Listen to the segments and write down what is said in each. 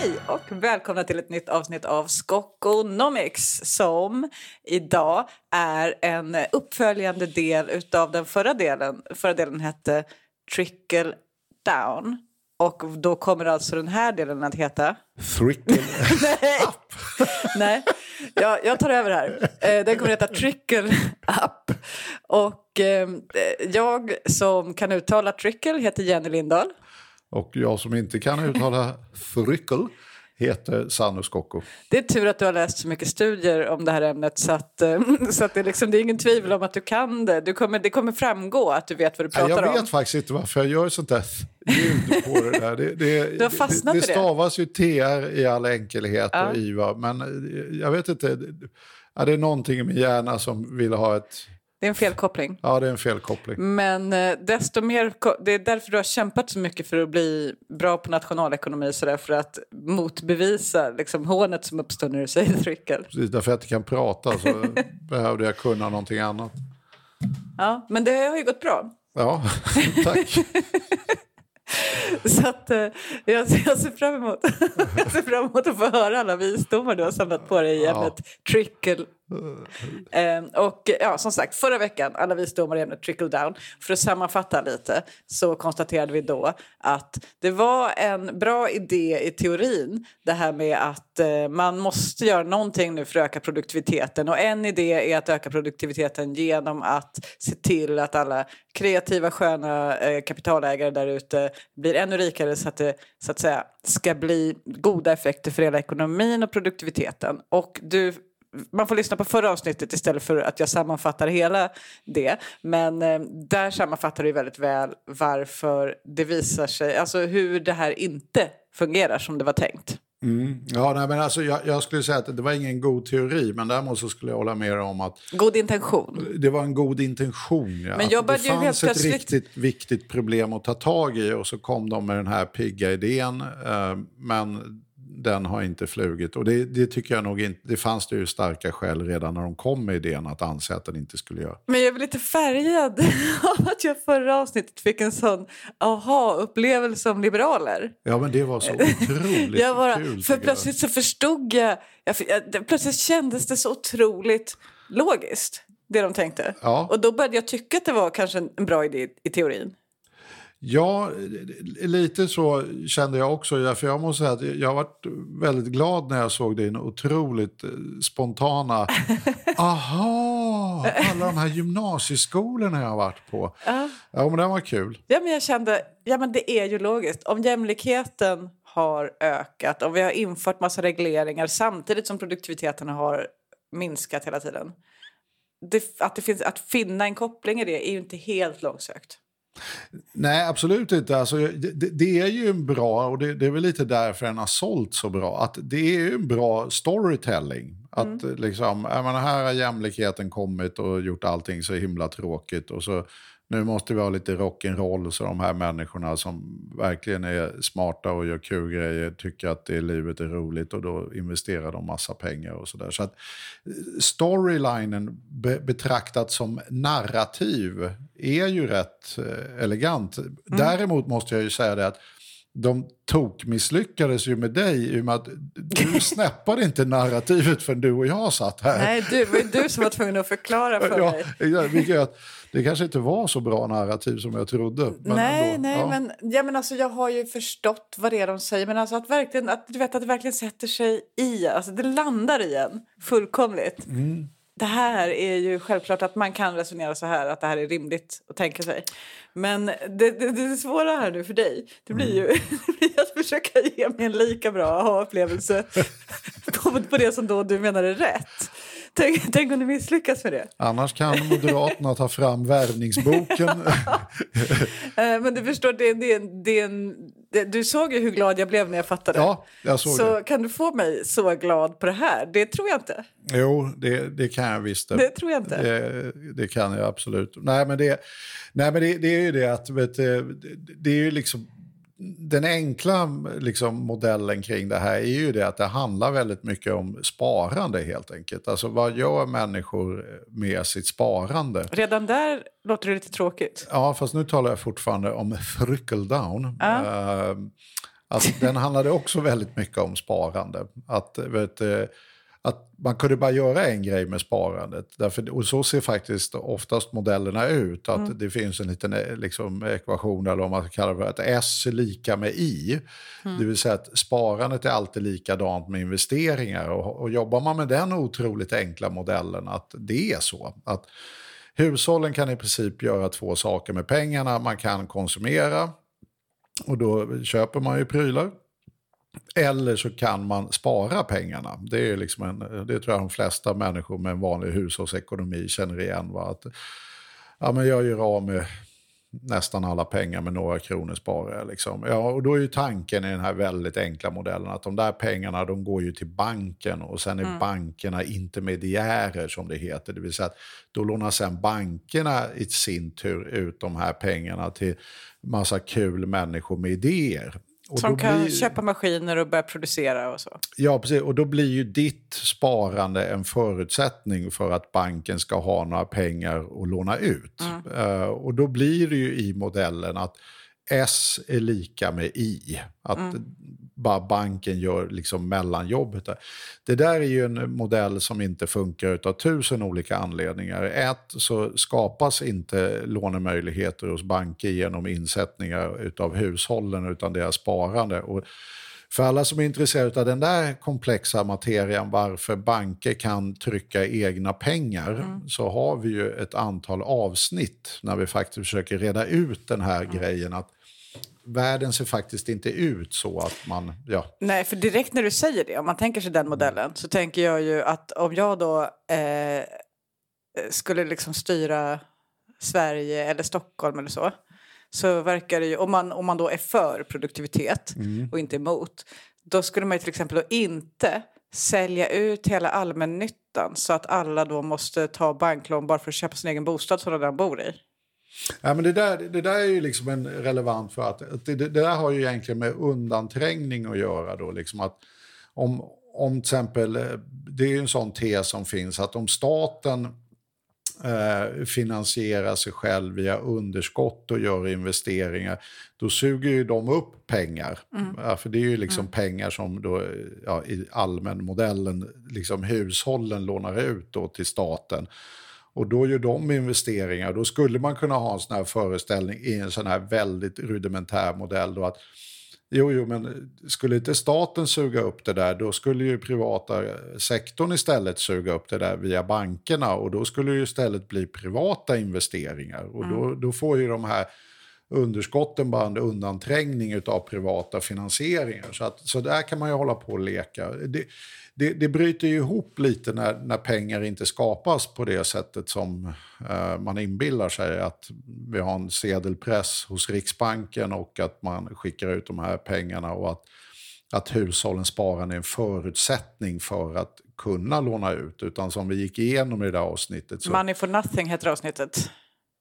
Hej och välkomna till ett nytt avsnitt av Skokonomics som idag är en uppföljande del av den förra delen. Förra delen hette Trickle Down. Och då kommer alltså den här delen att heta... Thrickle Nej, Nej. Jag, jag tar över här. Eh, Den kommer att heta Trickle Up. Och eh, jag som kan uttala Trickle heter Jenny Lindahl. Och jag som inte kan uttala thrickle heter Sannu Skocko. Det är tur att du har läst så mycket studier om det här ämnet så att, eh, så att det, är liksom, det är ingen tvivel om att du kan det. Du kommer, det kommer framgå att du vet vad du pratar Jag vet om. faktiskt inte varför jag gör sånt där ljud på det där. Det, det, Du har fastnat det det. stavas ju TR i all enkelhet Ja. och IVA. Men eh, jag vet inte. Ja, det är någonting i min hjärna som vill ha ett... Det är en felkoppling. Ja, det är en felkoppling. Men eh, desto mer, det är därför du har kämpat så mycket för att bli bra på nationalekonomi så där, för att motbevisa liksom, hånet som uppstår när du säger trickle. Precis därför jag inte kan prata så behövde jag kunna någonting annat. Ja, men det har ju gått bra. Ja, tack. Så att, eh, jag, jag, ser fram emot, jag ser fram emot att få höra alla visdomar du har samlat på dig i Ja. ämnet trickle. Ehm, och ja, som sagt, förra veckan, alla visdomar i ämnet trickle down. För att sammanfatta lite så konstaterade vi då att det var en bra idé i teorin det här med att eh, man måste göra någonting nu för att öka produktiviteten. Och en idé är att öka produktiviteten genom att se till att alla kreativa, sköna eh, kapitalägare där ute blir ännu rikare så att det så att säga, ska bli goda effekter för hela ekonomin och produktiviteten. Och du man får lyssna på förra avsnittet istället för att jag sammanfattar hela det. Men eh, där sammanfattar du väldigt väl varför det visar sig, alltså hur det här inte fungerar som det var tänkt. Mm. Ja, nej, men alltså, jag, jag skulle säga att det var ingen god teori, men däremot så skulle jag hålla med dig om att God intention. det var en god intention. Ja. Men jag det fanns helt ett plötsligt- riktigt viktigt problem att ta tag i och så kom de med den här pigga idén. Eh, men den har inte flugit. Och det, det tycker jag nog inte, det fanns det ju starka skäl redan när de kom med idén att anse att den inte skulle göra. Men jag är lite färgad av att jag förra avsnittet fick en sån aha-upplevelse om liberaler. Ja, men det var så otroligt Jag bara, kul. för plötsligt så förstod jag, jag, jag, plötsligt kändes det så otroligt logiskt, det de tänkte. Ja. Och då började jag tycka att det var kanske en bra idé i teorin. Ja, lite så kände jag också. För jag måste säga att jag varit väldigt glad när jag såg din otroligt eh, spontana... Aha! Alla de här gymnasieskolorna jag har varit på. Ja. Ja, men det var kul. Ja, men jag kände, ja men det är ju logiskt. Om jämlikheten har ökat, om vi har infört massa regleringar samtidigt som produktiviteten har minskat hela tiden. Det, att, det finns, att finna en koppling i det är ju inte helt långsökt. Nej, absolut inte. Alltså, det, det är ju en bra, och det, det är väl lite därför den har sålt så bra, att det är ju en bra storytelling. Att eh, liksom, menar, här har jämlikheten kommit och gjort allting så himla tråkigt och så nu måste vi ha lite rock'n'roll så de här människorna som verkligen är smarta och gör kul grejer tycker att det livet är roligt och då investerar de massa pengar och sådär. Så att eh, storylinen be, betraktat som narrativ är ju rätt eh, elegant. Däremot måste jag ju säga det att de tok misslyckades ju med dig i och med att du snäppade inte narrativet förrän du och jag satt här. Nej, du, det var du som var tvungen att förklara för Ja, mig. vilket det kanske inte var så bra narrativ som jag trodde. Men nej, ändå, nej, ja. men, ja, men alltså, jag har ju förstått vad det är de säger. Men alltså att, verkligen, att, du vet, att det verkligen sätter sig i alltså det landar i en fullkomligt. Mm. Det här är ju självklart att man kan resonera så här, att det här är rimligt att tänka sig. Men det, det, det svåra här nu för dig, det blir ju det blir att försöka ge mig en lika bra aha-upplevelse på, på det som då du menar är rätt. Tänk, tänk om du misslyckas med det. Annars kan Moderaterna ta fram värvningsboken. Eh, Men du förstår, det, det, det, är en- det, du såg ju hur glad jag blev när jag fattade. ja, jag såg så det. kan du få mig så glad på det här? Det tror jag inte. Jo, det, det kan jag visst. Det tror jag inte. Det, det kan jag absolut. Nej, men det, nej, men det, det är ju det att vet, det är ju liksom den enkla liksom, modellen kring det här är ju det att det handlar väldigt mycket om sparande helt enkelt. Alltså vad gör människor med sitt sparande? Redan där låter det lite tråkigt. Ja, fast nu talar jag fortfarande om trickle down. Ja. Eh, Att den handlade också väldigt mycket om sparande. Att, vet, att man kunde bara göra en grej med sparandet. Därför, och så ser faktiskt oftast modellerna ut. Att mm. Det finns en liten liksom, ekvation eller om man kallar det att S är lika med I. Mm. Det vill säga att sparandet är alltid likadant med investeringar. Och, och jobbar man med den otroligt enkla modellen att det är så. att Hushållen kan i princip göra två saker med pengarna. Man kan konsumera och då köper man ju prylar. Eller så kan man spara pengarna. Det, är liksom en, det tror jag de flesta människor med en vanlig hushållsekonomi känner igen. Va? Att, ja, men jag gör av med nästan alla pengar med några kronor sparar jag. Liksom. Ja, och då är ju tanken i den här väldigt enkla modellen att de där pengarna de går ju till banken och sen är mm. bankerna intermediärer som det heter. Det vill säga att då lånar sen bankerna i sin tur ut de här pengarna till massa kul människor med idéer. Och Som kan blir... köpa maskiner och börja producera och så. Ja, precis. Och då blir ju ditt sparande en förutsättning för att banken ska ha några pengar att låna ut. Mm. Uh, och då blir det ju i modellen att S är lika med I. Att mm bara banken gör liksom mellanjobbet. Där. Det där är ju en modell som inte funkar av tusen olika anledningar. Ett, så skapas inte lånemöjligheter hos banker genom insättningar av hushållen utan deras sparande. Och för alla som är intresserade av den där komplexa materian, varför banker kan trycka egna pengar, mm. så har vi ju ett antal avsnitt när vi faktiskt försöker reda ut den här mm. grejen. att världen ser faktiskt inte ut så att man... Ja. Nej, för direkt när du säger det, om man tänker sig den modellen, så tänker jag ju att om jag då eh, skulle liksom styra Sverige eller Stockholm eller så, så verkar det ju, om man, om man då är för produktivitet mm. och inte emot, då skulle man ju till exempel då inte sälja ut hela allmännyttan så att alla då måste ta banklån bara för att köpa sin egen bostad som de redan bor i. Ja, men det, där, det där är ju liksom en relevant för att det, det, där har ju egentligen med undanträngning att göra. Då, liksom att om, om till exempel, det är ju en sån tes som finns att om staten eh, finansierar sig själv via underskott och gör investeringar, då suger ju de upp pengar. Mm. Ja, för det är ju liksom mm. pengar som då, ja, i allmänmodellen liksom hushållen lånar ut då till staten. Och då gör de investeringar. Då skulle man kunna ha en sån här föreställning i en sån här väldigt rudimentär modell. Då att, jo, jo, men skulle inte staten suga upp det där, då skulle ju privata sektorn istället suga upp det där via bankerna och då skulle det istället bli privata investeringar. Och då, mm. då får ju de här underskotten bara en undanträngning av privata finansieringar. Så, att, så där kan man ju hålla på och leka. Det, det, det bryter ju ihop lite när, när pengar inte skapas på det sättet som eh, man inbillar sig. Att vi har en sedelpress hos Riksbanken och att man skickar ut de här pengarna och att, att hushållens sparande är en förutsättning för att kunna låna ut. Utan som vi gick igenom i det där avsnittet. Så... Money for nothing heter avsnittet.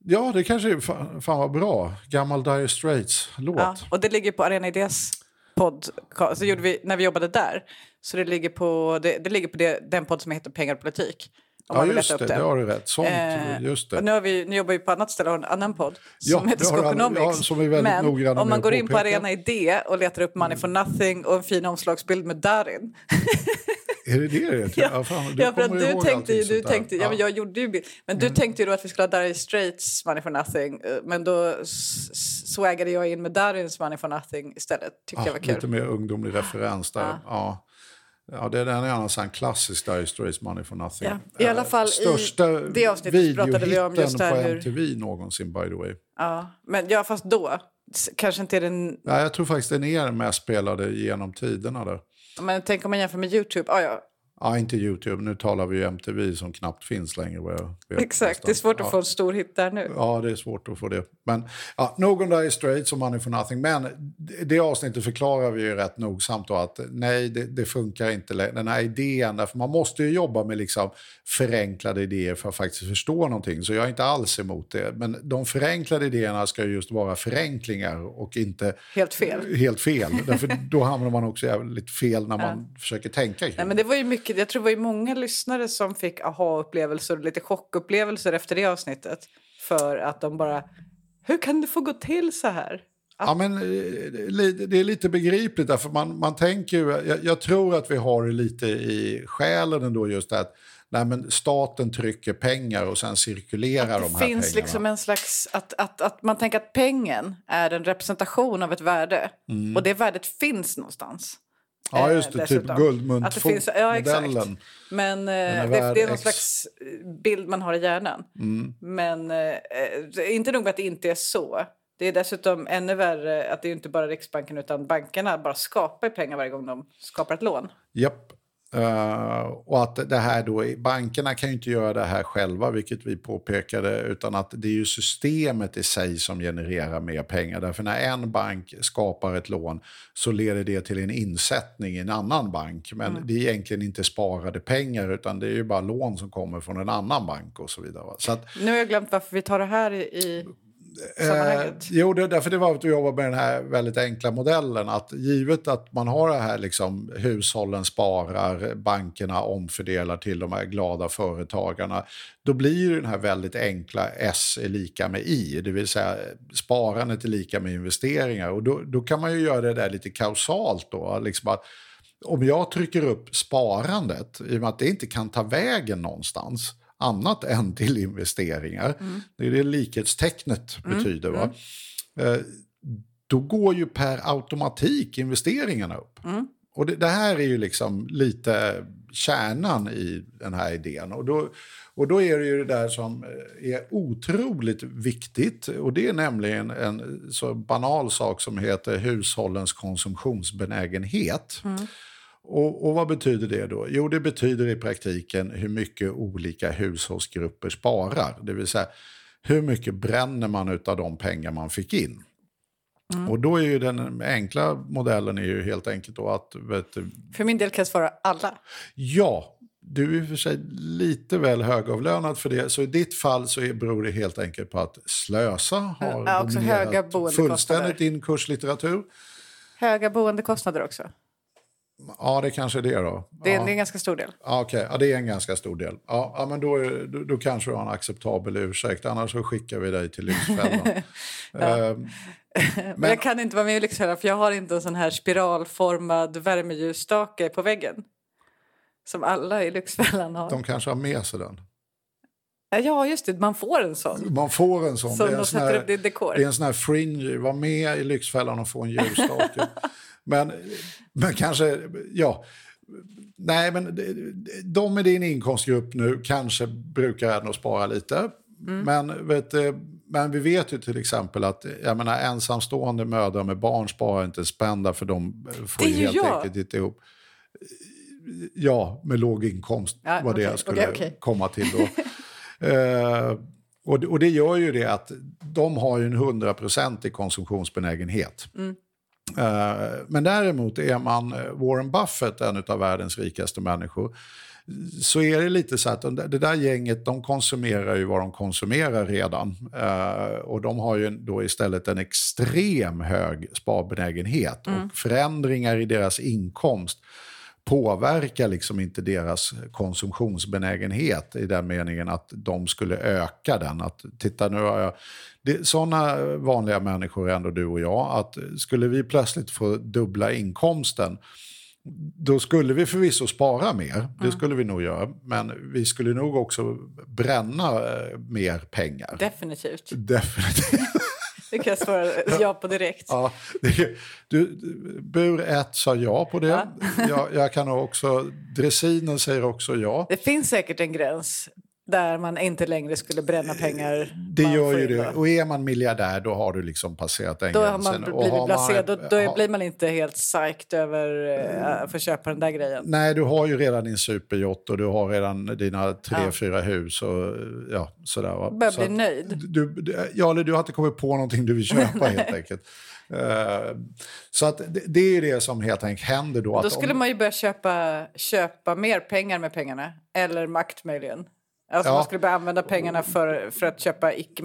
Ja, det kanske är fan, fan vad bra. Gammal Dire Straits-låt. Ja, och det ligger på Arena Idés podcast. Så gjorde vi när vi jobbade där. Så det ligger på, det, det ligger på det, den podd som heter Pengar och politik. ja, just det, det. har du rätt. Sånt, eh, just det. Nu, har vi, nu jobbar vi på annat ställe och en annan podd som ja, heter Skokonomics. Ja, Men om man går in på Arena Idé och letar upp Money for nothing och en fin omslagsbild med Darin. Är det det det Ja, fan, ja för att du tänkte ju, du tänkte, ja. ja. men jag gjorde ju Men du mm. tänkte ju då att vi skulle ha Dire Straits Money for Nothing. Eh, men då swaggade jag in med Darins Money for Nothing istället. Tyckte ah, jag var kul. Lite mer ungdomlig referens där. Ja. ja. Ja, det är en annan sån klassisk Dire Straits Money for Nothing. Ja, I alla fall Största i det avsnittet pratade vi om just det här på MTV någonsin by the way. Ja, men ja, fast då. Kanske inte är den... Ja, jag tror faktiskt den är den mest spelade genom tiderna där. Men tänk om man jämför med Youtube. Ah, ja, Ja, inte Youtube. Nu talar vi ju MTV som knappt finns längre. Vad jag vet Exakt, det är svårt att få en stor hit där nu. Ja, det är svårt att få det. Men ja, någon där är straight som Money for nothing. Men det avsnittet förklarar vi ju rätt nogsamt då att nej, det, det funkar inte längre. Den här idén, för man måste ju jobba med liksom förenklade idéer för att faktiskt förstå någonting. Så jag är inte alls emot det. Men de förenklade idéerna ska just vara förenklingar och inte helt fel. Helt fel. Därför då hamnar man också jävligt fel när man ja. försöker tänka Nej, men det var ju mycket mycket, jag tror det var många lyssnare som fick aha-upplevelser och lite chockupplevelser efter det avsnittet. För att de bara, hur kan det få gå till så här? Ja, men, eh, det är lite begripligt, därför man, man tänker ju, jag, jag, tror att vi har det lite i själen ändå just det att nej, men staten trycker pengar och sen cirkulerar att de här pengarna. Det finns liksom en slags, att, att, att man tänker att pengen är en representation av ett värde mm. och det värdet finns någonstans. Ja, just det. Eh, typ guldmyntmodellen. Ja, Men eh, det, det, är någon slags bild man har i hjärnan. Mm. Men eh, inte nog med att det inte är så. Det är dessutom ännu värre att det är inte bara Riksbanken utan bankerna bara skapar pengar varje gång de skapar ett lån. Japp. Uh, och att det här då, bankerna kan ju inte göra det här själva, vilket vi påpekade, utan att det är ju systemet i sig som genererar mer pengar. Därför när en bank skapar ett lån så leder det till en insättning i en annan bank. Men mm. det är egentligen inte sparade pengar, utan det är ju bara lån som kommer från en annan bank och så vidare. Så att, nu har jag glömt varför vi tar det här i Eh, jo, det, därför det var att vi jobbar med den här väldigt enkla modellen. Att givet att man har det här liksom, hushållen sparar, bankerna omfördelar till de här glada företagarna. Då blir den här väldigt enkla S är lika med I, det vill säga sparandet är lika med investeringar. Och då, då kan man ju göra det där lite kausalt då. Liksom att, om jag trycker upp sparandet, i och med att det inte kan ta vägen någonstans, annat än till investeringar. Mm. Det är det likhetstecknet mm. betyder. Va? Mm. Eh, då går ju per automatik investeringarna upp. Mm. Och det, det, här är ju liksom lite kärnan i den här idén. Och då, och då är det ju det där som är otroligt viktigt. Och det är nämligen en så banal sak som heter hushållens konsumtionsbenägenhet. Mm. Och, och, vad betyder det då? Jo, det betyder i praktiken hur mycket olika hushållsgrupper sparar. Det vill säga, hur mycket bränner man av de pengar man fick in? Mm. Och då är ju den enkla modellen är ju helt enkelt då att... Vet, för min del kan jag svara alla. Ja, du är i och för sig lite väl högavlönad för det. Så i ditt fall så beror det helt enkelt på att slösa har ja, också höga fullständigt din kurslitteratur. Höga boendekostnader också. Ja, det kanske är det då. Det är, ja. det är en ganska stor del. Ja, okay. ja, det är en ganska stor del. Ja, ja men då, är, då, då, kanske du har en acceptabel ursäkt, annars så skickar vi dig till Lyxfällan. ehm, men jag kan inte vara med i Lyxfällan för jag har inte en sån här spiralformad värmeljusstake på väggen. Som alla i Lyxfällan har. De kanske har med sig den. Ja, just det. Man får en sån. Man får en sån. Som det, är en sån här, det är en sån här fringe. Var med i Lyxfällan och få en ljusstake. Men, men kanske, ja. Nej, men de med din inkomstgrupp nu kanske brukar ändå spara lite. Mm. Men, vet, men vi vet ju till exempel att jag menar, ensamstående mödrar med barn sparar inte spända för de får ju helt jag. enkelt inte ihop. Ja, med låg inkomst ja, var det jag skulle okay, okay. komma till då. uh, och, och det gör ju det att de har ju en hundraprocentig konsumtionsbenägenhet. Mm. Eh, men däremot är man eh, Warren Buffett, en av världens rikaste människor, så är det lite så att det där gänget de konsumerar ju vad de konsumerar redan. Uh, och de har ju då istället en extrem hög sparbenägenhet. Mm. Och förändringar i deras inkomst påverkar liksom inte deras konsumtionsbenägenhet i den meningen att de skulle öka den. Att, titta, nu har jag... Det, sådana vanliga människor är ändå du och jag. Att skulle vi plötsligt få dubbla inkomsten då skulle vi förvisso spara mer, det skulle vi nog göra. Men vi skulle nog också bränna eh, mer pengar. Definitivt. Definitivt. Det kan jag svara ja på direkt. Ja, det, du, bur 1 sa ja på det. Ja. Jag, jag kan också, dressinen säger också ja. Det finns säkert en gräns där man inte längre skulle bränna pengar. Det gör ju det. Och är man miljardär då har du liksom passerat den då gränsen. Har man blivit har man, då, då ha, blir man inte helt psyched över uh, att få köpa den där grejen. Nej, du har ju redan din superjott och du har redan dina tre, ja. fyra hus och ja, sådär. Va? Börjar bli nöjd. Du, ja, eller du har inte kommit på någonting du vill köpa helt enkelt. Uh, så att det, det, är det som helt enkelt händer då. Då skulle om, man ju börja köpa, köpa mer pengar med pengarna. Eller makt möjligen. Alltså ja. man skulle börja använda pengarna för, för att köpa icke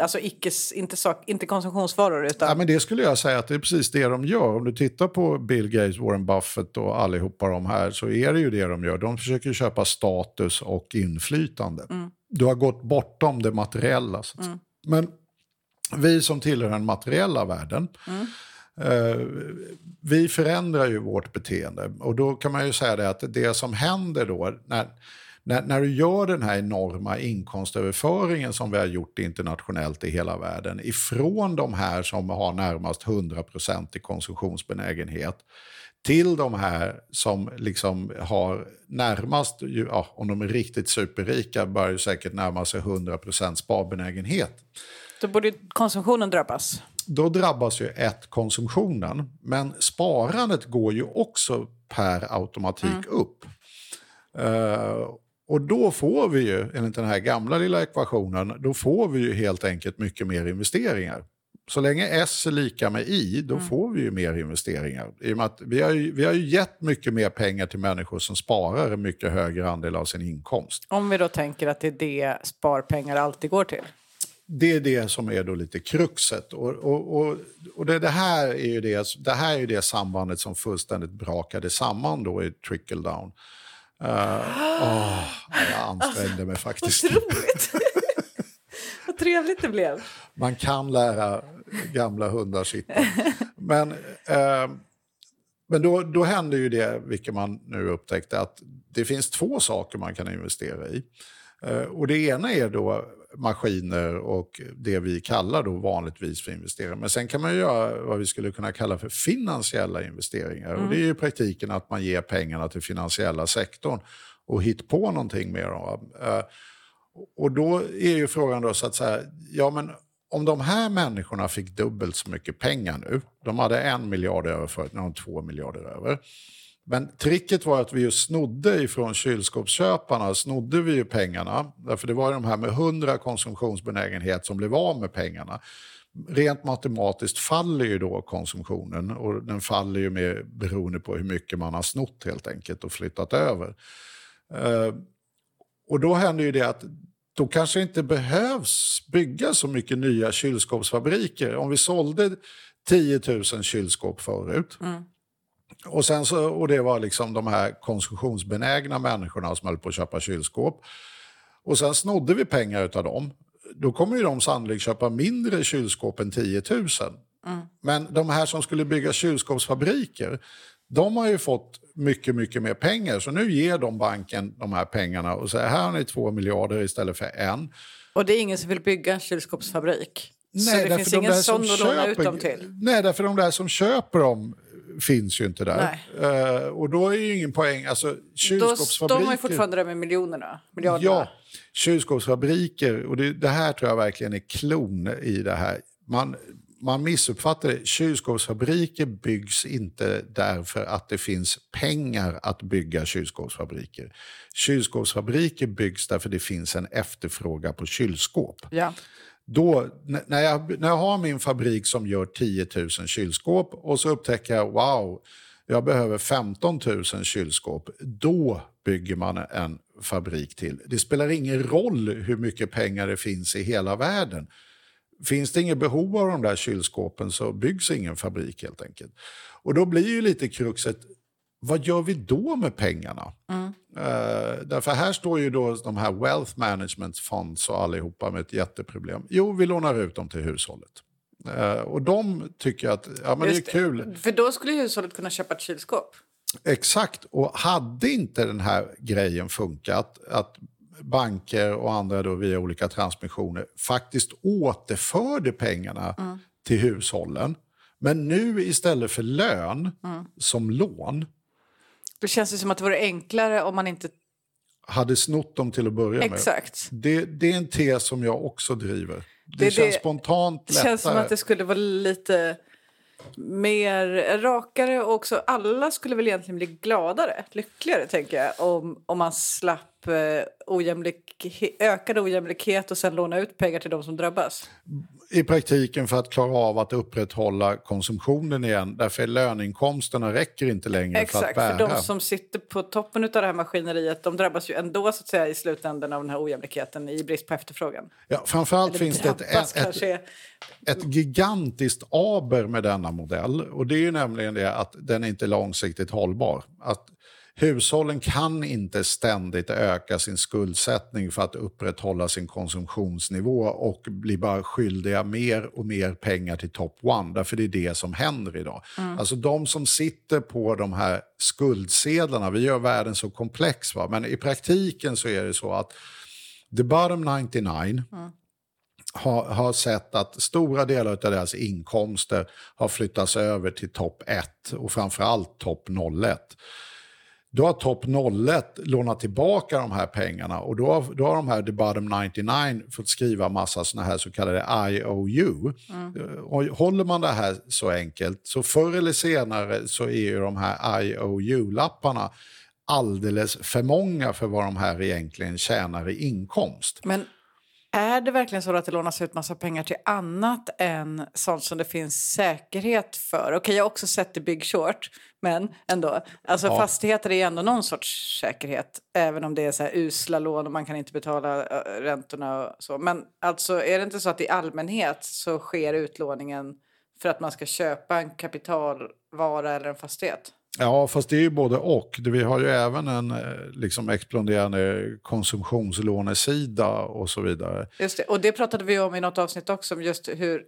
Alltså icke, inte, sak, inte konsumtionsvaror. Utan... Ja, men det skulle jag säga att det är precis det de gör. Om du tittar på Bill Gates, Warren Buffett och allihopa de här så är det ju det de gör. De försöker köpa status och inflytande. Mm. Du har gått bortom det materiella. Mm. Men vi som tillhör den materiella världen, mm. eh, vi förändrar ju vårt beteende. Och då kan man ju säga det att det som händer då, när, när, när, du gör den här enorma inkomstöverföringen som vi har gjort internationellt i hela världen ifrån de här som har närmast 100% i konsumtionsbenägenhet till de här som liksom har närmast, ja, om de är riktigt superrika, börjar ju säkert närma sig 100% sparbenägenhet. Då borde konsumtionen drabbas. Då drabbas ju ett konsumtionen, men sparandet går ju också per automatik mm. upp. Uh, och då får vi ju, enligt den här gamla lilla ekvationen, då får vi ju helt enkelt mycket mer investeringar. Så länge S är lika med I, då mm. får vi ju mer investeringar. I och med att vi, har ju, vi har ju gett mycket mer pengar till människor som sparar en mycket högre andel av sin inkomst. Om vi då tänker att det är det sparpengar alltid går till? Det är det som är då lite kruxet. Och, och, och, och det, det, här är ju det, det här är ju det sambandet som fullständigt brakade samman då i trickle down. Uh, oh, jag ansträngde mig faktiskt. Otroligt! Vad trevligt det blev. Man kan lära gamla hundar sitta. Men, uh, men då, då händer ju det, vilket man nu upptäckte, att det finns två saker man kan investera i. Uh, och det ena är då maskiner och det vi kallar då vanligtvis för investeringar. Men sen kan man göra vad vi skulle kunna kalla för finansiella investeringar. Mm. Och det är i praktiken att man ger pengarna till finansiella sektorn och hittar på någonting med dem. Uh, och då är ju frågan då så att säga, ja men om de här människorna fick dubbelt så mycket pengar nu, de hade en miljard över förut, nu har de två miljarder över. Men tricket var att vi ju snodde ifrån kylskåpsköparna, snodde vi ju pengarna. Därför det var de här med 100 konsumtionsbenägenhet som blev av med pengarna. Rent matematiskt faller ju då konsumtionen och den faller ju med, beroende på hur mycket man har snott helt enkelt och flyttat över. Eh, och då händer ju det att då kanske inte behövs bygga så mycket nya kylskåpsfabriker. Om vi sålde 10 000 kylskåp förut mm och, sen så, och det var liksom de här konsumtionsbenägna människorna som höll på att köpa kylskåp. Och sen snodde vi pengar av dem. Då kommer ju de sannolikt köpa mindre kylskåp än 10 000. Mm. Men de här som skulle bygga kylskåpsfabriker, de har ju fått mycket, mycket mer pengar. Så nu ger de banken de här pengarna och säger här har ni två miljarder istället för en. Och det är ingen som vill bygga en kylskåpsfabrik? Nej, så det finns ingen sån att låna ut dem till? Nej, därför de där som köper dem finns ju inte där. Uh, och då är ju ingen poäng. Alltså, kylskåpsfabriker... Då, har ju fortfarande det med miljonerna. miljonerna. Ja, kylskåpsfabriker. Och det, det, här tror jag verkligen är klon i det här. Man, man missuppfattar det. Kylskåpsfabriker byggs inte därför att det finns pengar att bygga kylskåpsfabriker. Kylskåpsfabriker byggs därför det finns en efterfrågan på kylskåp. Ja. Då, när, jag, när jag har min fabrik som gör 10 000 kylskåp och så upptäcker jag wow, jag behöver 15 000 kylskåp. Då bygger man en fabrik till. Det spelar ingen roll hur mycket pengar det finns i hela världen. Finns det inget behov av de där kylskåpen så byggs ingen fabrik helt enkelt. Och då blir ju lite kruxet, vad gör vi då med pengarna? Mm. Uh, därför här står ju då de här Wealth Management Funds och allihopa med ett jätteproblem. Jo, vi lånar ut dem till hushållet. Uh, och de tycker att ja, men det är kul. För då skulle hushållet kunna köpa ett kylskåp? Exakt, och hade inte den här grejen funkat, att banker och andra då via olika transmissioner faktiskt återförde pengarna mm. till hushållen, men nu istället för lön mm. som lån det känns som att det vore enklare om man inte... Hade snott dem till att börja med. Exakt. Det, det är en tes som jag också driver. Det, det känns det, spontant lättare. Det känns som att det skulle vara lite mer rakare och också alla skulle väl egentligen bli gladare, lyckligare tänker jag om, om man slapp eh, ojämlik, ökad ojämlikhet och sen låna ut pengar till de som drabbas i praktiken för att klara av att upprätthålla konsumtionen igen. Därför löneinkomsterna räcker inte längre Exakt, för att bära. för de som sitter på toppen av det här maskineriet de drabbas ju ändå så att säga, i slutändan av den här ojämlikheten i brist på efterfrågan. Ja, framförallt Eller finns det ett, ett, ett, ett, gigantiskt aber med denna modell. Och det är ju nämligen det att den är inte långsiktigt hållbar. Att hushållen kan inte ständigt öka sin skuldsättning för att upprätthålla sin konsumtionsnivå och bli bara skyldiga mer och mer pengar till top one. Därför det är det som händer idag. Mm. Alltså de som sitter på de här skuldsedlarna, vi gör världen så komplex, va? men i praktiken så är det så att the bottom 99 mm har, har sett att stora delar av deras inkomster har flyttats över till topp 1 och framförallt topp 01. Då har topp 01 lånat tillbaka de här pengarna och då har, då har de här The Bottom 99 fått skriva massa såna här så kallade IOU. Mm. Och håller man det här så enkelt så förr eller senare så är ju de här IOU-lapparna alldeles för många för vad de här egentligen tjänar i inkomst. Men är det verkligen så att det lånas ut massa pengar till annat än sånt som det finns säkerhet för? Okej, jag har också sett det Big Short, men ändå. Alltså ja. fastigheter är ändå någon sorts säkerhet, även om det är så här usla lån och man kan inte betala räntorna och så. Men alltså, är det inte så att i allmänhet så sker utlåningen för att man ska köpa en kapitalvara eller en fastighet? Ja, fast det är ju både och. Vi har ju även en eh, liksom, exploderande konsumtionslånesida och så vidare. Just det, och det pratade vi om i något avsnitt också, just hur,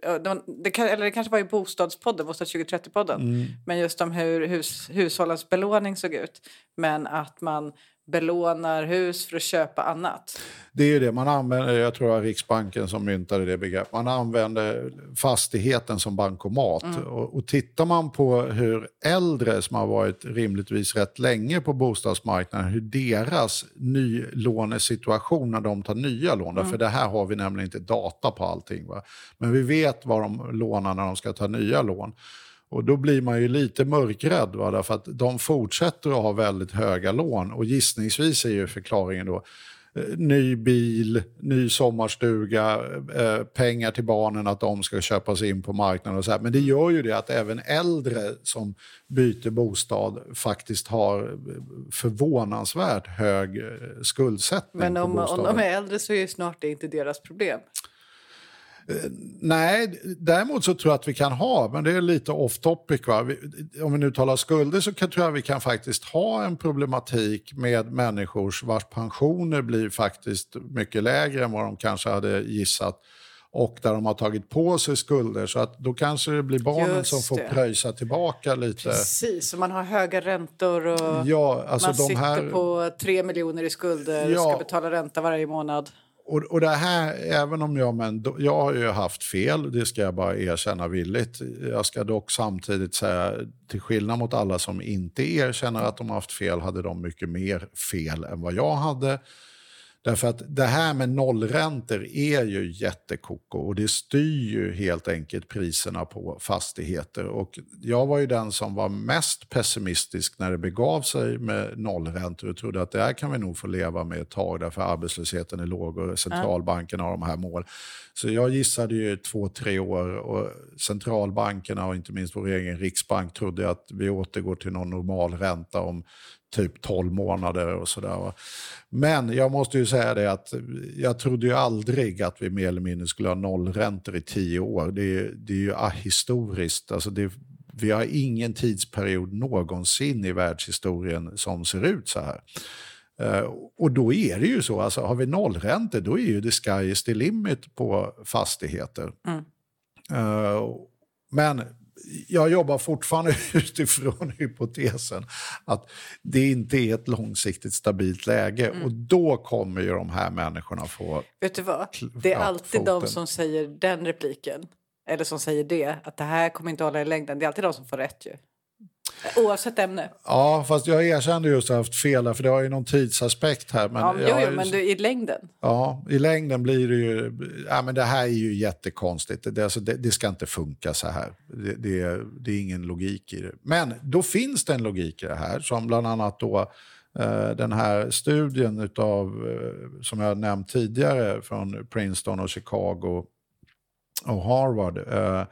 det, kan, eller det kanske var i Bostadspodden, Bostad 2030-podden, mm. men just om hur hus, hushållens belåning såg ut. Men att man belånar hus för att köpa annat. Det är det man använder, jag tror det var Riksbanken som myntade det begreppet. Man använder fastigheten som bankomat. Mm. Och, och tittar man på hur äldre som har varit rimligtvis rätt länge på bostadsmarknaden, hur deras nylånesituation när de tar nya lån, mm. för det här har vi nämligen inte data på allting. Va? Men vi vet vad de lånar när de ska ta nya lån. Och då blir man ju lite mörkrädd, va? därför att de fortsätter att ha väldigt höga lån. Och gissningsvis är ju förklaringen då eh, ny bil, ny sommarstuga, eh, pengar till barnen att de ska köpas in på marknaden. och så här. Men det gör ju det att även äldre som byter bostad faktiskt har förvånansvärt hög eh, skuldsättning. Men om, om de är äldre så är ju snart det inte deras problem. Nej, däremot så tror jag att vi kan ha, men det är lite off topic. Va? om vi nu talar skulder så kan, tror jag vi kan faktiskt ha en problematik med människors vars pensioner blir faktiskt mycket lägre än vad de kanske hade gissat och där de har tagit på sig skulder. Så att då kanske det blir barnen Just som får det. pröjsa tillbaka lite. Precis, och man har höga räntor och ja, alltså man sitter här... på tre miljoner i skulder och ska betala ränta varje månad. Och, och det här, även om jag, men, jag har ju haft fel, det ska jag bara erkänna villigt. Jag ska dock samtidigt säga, till skillnad mot alla som inte erkänner att de har haft fel, hade de mycket mer fel än vad jag hade. Därför att det här med nollräntor är ju jättekoko och det styr ju helt enkelt priserna på fastigheter. Och jag var ju den som var mest pessimistisk när det begav sig med nollräntor och trodde att det här kan vi nog få leva med ett tag därför arbetslösheten är låg och centralbankerna har de här mål. Så jag gissade ju två, tre år och centralbankerna och inte minst vår egen riksbank trodde att vi återgår till någon normal ränta om typ 12 månader och sådär. Men jag måste ju säga det att jag trodde ju aldrig att vi mer eller mindre skulle ha nollräntor i tio år. Det är, det är ju ahistoriskt. Alltså det, vi har ingen tidsperiod någonsin i världshistorien som ser ut så här. Uh, och då är det ju så, alltså, har vi nollräntor då är ju the sky is the limit på fastigheter. Mm. Uh, men jag jobbar fortfarande utifrån hypotesen att det inte är ett långsiktigt stabilt läge. Mm. Och då kommer ju de här människorna få... Vet du vad? Det är alltid foten. de som säger den repliken, eller som säger det, att det här kommer inte hålla i längden. Det är alltid de som får rätt ju. Oavsett ämne. Ja, fast jag erkände just att jag haft fel för det har ju någon tidsaspekt här. Men, ja, jo, jo, men du, i längden? Ja, i längden blir det ju... Ja, men det här är ju jättekonstigt. Det, alltså, det, det ska inte funka så här. Det, det, det, är ingen logik i det. Men då finns det en logik i det här som bland annat då eh, den här studien utav, eh, som jag nämnt tidigare från Princeton och Chicago och Harvard eh,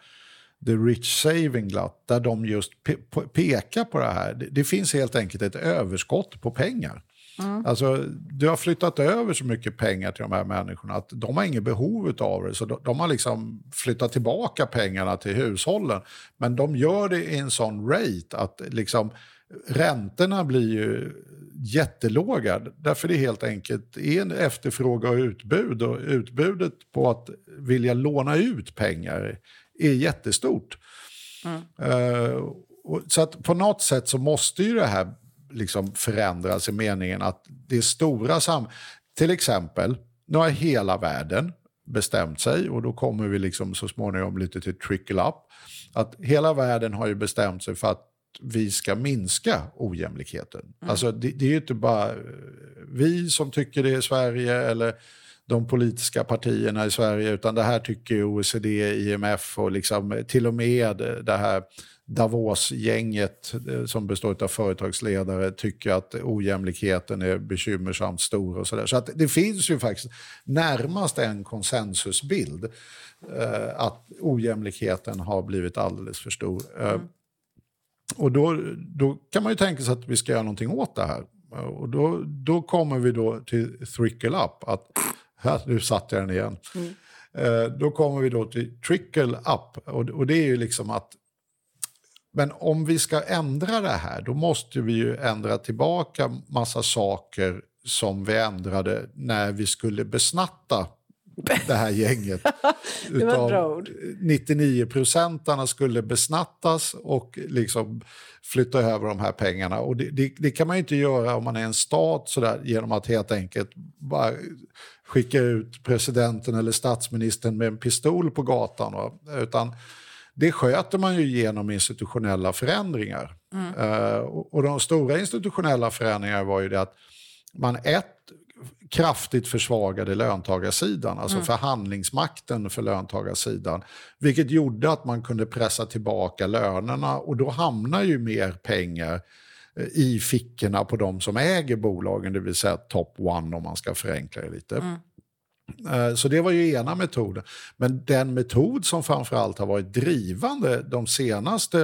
The Rich Saving Glut, där de just pe pekar på det här. Det, det, finns helt enkelt ett överskott på pengar. Mm. Alltså, du har flyttat över så mycket pengar till de här människorna att de har inget behov av det. Så de, de, har liksom flyttat tillbaka pengarna till hushållen. Men de gör det i en sån rate att liksom, räntorna blir ju jättelåga. Därför det helt enkelt är en efterfrågan och utbud. Och utbudet på att vilja låna ut pengar är jättestort. Mm. Uh, så att på något sätt så måste ju det här liksom förändras i meningen att det är stora sam... Till exempel, nu har hela världen bestämt sig och då kommer vi liksom så småningom lite till trickle up. Att hela världen har ju bestämt sig för att vi ska minska ojämlikheten. Mm. Alltså det, det är ju inte bara vi som tycker det i Sverige eller de politiska partierna i Sverige, utan det här tycker OECD, IMF och liksom, till och med det här Davos-gänget eh, som består av företagsledare tycker att ojämlikheten är bekymmersamt stor. och Så, där. så att det finns ju faktiskt närmast en konsensusbild eh, att ojämlikheten har blivit alldeles för stor. Eh, mm. och då, då kan man ju tänka sig att vi ska göra någonting åt det här. Och då, då kommer vi då till trickle up. Att, nu satte jag den igen. Mm. Eh, då kommer vi då till trickle up. Och, och det är ju liksom att men om vi ska ändra det här, då måste vi ju ändra tillbaka massa saker som vi ändrade när vi skulle besnatta det här gänget. det bra 99 procentarna skulle besnattas och liksom flytta över de här pengarna. Och det, det, det, kan man ju inte göra om man är en stat sådär, genom att helt enkelt bara skicka ut presidenten eller statsministern med en pistol på gatan. Va? Utan det sköter man ju genom institutionella förändringar. Mm. Uh, och, de stora institutionella förändringarna var ju det att man ett kraftigt försvagade löntagarsidan, alltså mm. förhandlingsmakten för löntagarsidan. Vilket gjorde att man kunde pressa tillbaka lönerna och då hamnar ju mer pengar eh, i fickorna på de som äger bolagen, det vill säga top one om man ska förenkla det lite. Mm. Eh, så det var ju ena metoden. Men den metod som framförallt har varit drivande de senaste,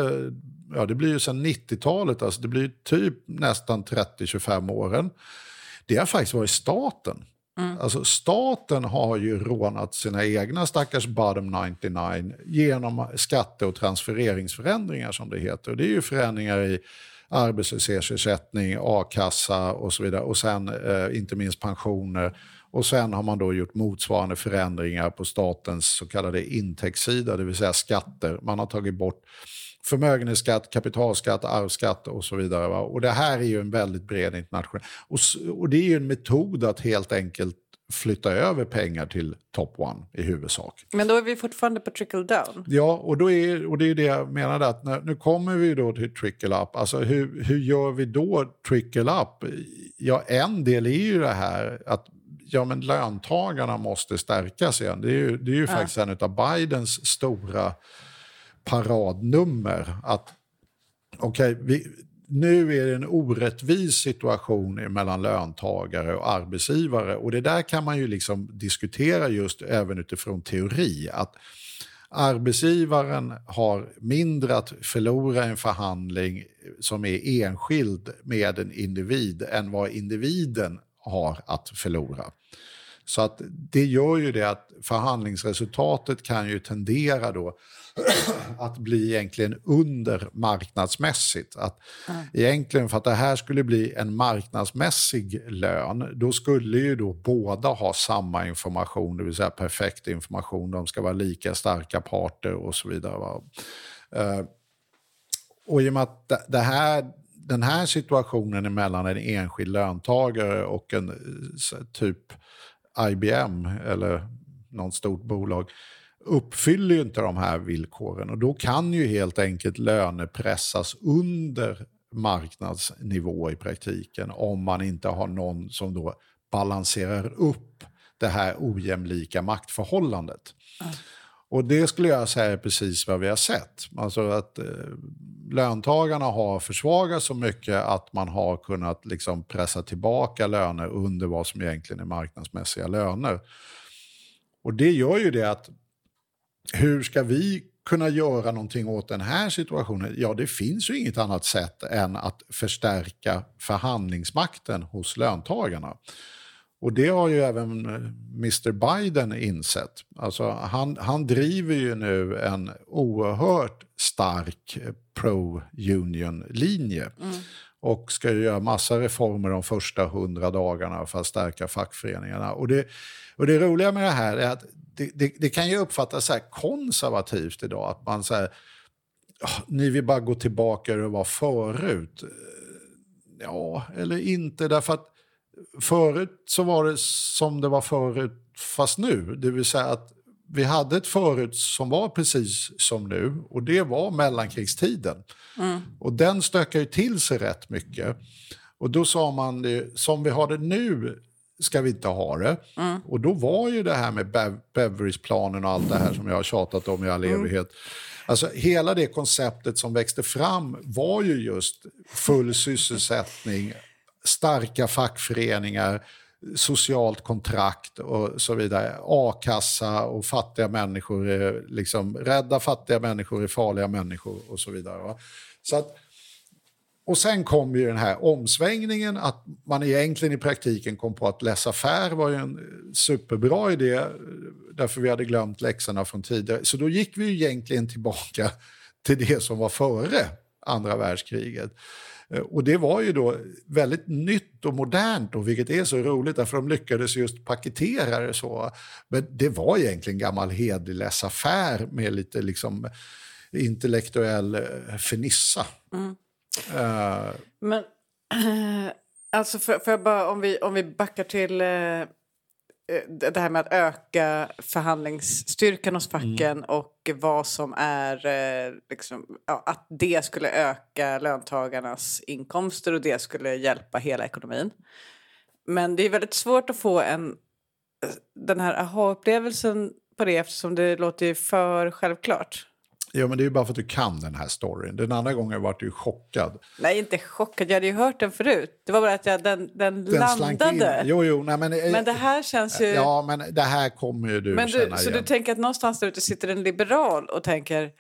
ja det blir ju sedan 90-talet, alltså det blir typ nästan 30-25 åren. Det har faktiskt varit staten. Mm. Alltså staten har ju rånat sina egna stackars bottom 99 genom skatte och transfereringsförändringar som det heter. Och det är ju förändringar i arbetslöshetsersättning, a-kassa och så vidare. Och sen eh, inte minst pensioner och sen har man då gjort motsvarande förändringar på statens så kallade intäktssida, det vill säga skatter. Man har tagit bort förmögenhetsskatt, kapitalskatt, arvsskatt och så vidare. Va? Och det här är ju en väldigt bred internationell... Och, och det är ju en metod att helt enkelt flytta över pengar till top one i huvudsak. Men då är vi fortfarande på trickle down. Ja, och, då är, och det är det jag menade att när, nu kommer vi då till trickle up. Alltså hur, hur gör vi då trickle up? Ja, en del är ju det här att ja, men löntagarna måste stärkas igen. Det är ju, det är ju ja. faktiskt en av Bidens stora paradnummer. Att okay, vi, nu är det en orättvis situation mellan löntagare och arbetsgivare. Och det där kan man ju liksom diskutera just även utifrån teori. Att arbetsgivaren har mindre att förlora i en förhandling som är enskild med en individ än vad individen har att förlora. Så att det gör ju det att förhandlingsresultatet kan ju tendera då att bli egentligen under marknadsmässigt. Att mm. Egentligen för att det här skulle bli en marknadsmässig lön, då skulle ju då båda ha samma information, det vill säga perfekt information, de ska vara lika starka parter och så vidare. Uh, och i och med att det här den här situationen mellan en enskild löntagare och en typ IBM eller något stort bolag uppfyller ju inte de här villkoren och då kan ju helt enkelt löner pressas under marknadsnivå i praktiken om man inte har någon som då balanserar upp det här ojämlika maktförhållandet. Mm. Och det skulle jag säga är precis vad vi har sett. Alltså att eh, löntagarna har försvagats så mycket att man har kunnat liksom pressa tillbaka löner under vad som egentligen är marknadsmässiga löner. Och det gör ju det att hur ska vi kunna göra någonting åt den här situationen? Ja, det finns ju inget annat sätt än att förstärka förhandlingsmakten hos löntagarna. Och det har ju även eh, Mr Biden insett. Alltså han, han driver ju nu en oerhört stark eh, pro-union-linje. Mm. Och ska göra massa reformer de första hundra dagarna för att stärka fackföreningarna. Och det, och det roliga med det här är att det, det, det kan ju uppfattas så konservativt idag. Att man säger oh, ni vill bara gå tillbaka till hur det var förut. Ja, eller inte. Därför att förut så var det som det var förut fast nu. Det vill säga att vi hade ett förut som var precis som nu och det var mellankrigstiden. Mm. Och den stökade ju till sig rätt mycket. Och då sa man, som vi har det nu ska vi inte ha det. Mm. Och då var ju det här med Bev Beveridgeplanen och allt det här som jag har tjatat om i all mm. evighet. Alltså hela det konceptet som växte fram var ju just full sysselsättning, starka fackföreningar, socialt kontrakt och så vidare. A-kassa och fattiga människor, liksom, rädda fattiga människor är farliga människor och så vidare. Va? Så att, och sen kom ju den här omsvängningen att man egentligen i praktiken kom på att läsa affär var ju en eh, superbra idé eh, därför vi hade glömt läxorna från tidigare. Så då gick vi ju egentligen tillbaka till det som var före andra världskriget. Eh, och det var ju då väldigt nytt och modernt, och vilket är så roligt, därför de lyckades just paketera det så. Men det var egentligen gammal hederlig läsaffär med lite liksom intellektuell fernissa. Mm. Uh, Men alltså för, för bara, om, vi, om vi backar till uh, det här med att öka förhandlingsstyrkan hos facken mm. och vad som är uh, liksom, ja, att det skulle öka löntagarnas inkomster och det skulle hjälpa hela ekonomin. Men det är väldigt svårt att få en, den här aha-upplevelsen på det eftersom det låter för självklart. Ja, men det är ju bara för att du kan den här storyn. Den andra gången var du chockad. Nej, inte chockad. Jag hade ju hört den förut. Det var bara att jag, den, den, den landade. Jo, jo, nej, men, men det här känns ju... Ja, men det här kommer ju du men du, känna Så igen. du tänker att någonstans där ute sitter en liberal och tänker...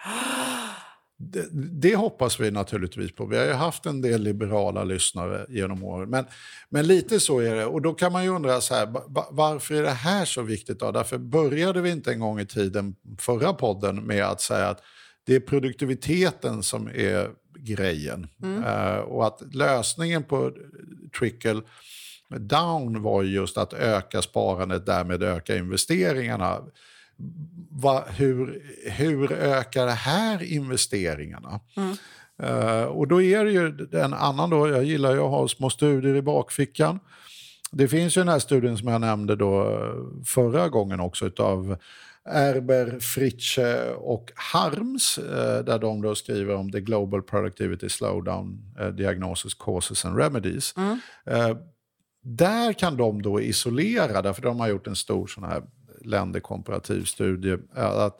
Det, det, hoppas vi naturligtvis på. Vi har ju haft en del liberala lyssnare genom åren. Men, men lite så är det. Och då kan man ju undra så här, varför är det här så viktigt? Då? Därför började vi inte en gång i tiden, förra podden, med att säga att det är produktiviteten som är grejen. Mm. Uh, och att lösningen på trickle down var just att öka sparandet, därmed öka investeringarna. Va, hur, hur ökar det här investeringarna? Mm. Uh, och då är det ju en annan, då, jag gillar ju att ha små studier i bakfickan. Det finns ju den här studien som jag nämnde då förra gången också utav Erber, Fritsche och Harms eh, där de då skriver om the global productivity slowdown, eh, diagnosis, causes and remedies. Mm. Eh, där kan de då isolera, därför de har gjort en stor sån här länderkomparativ studie, att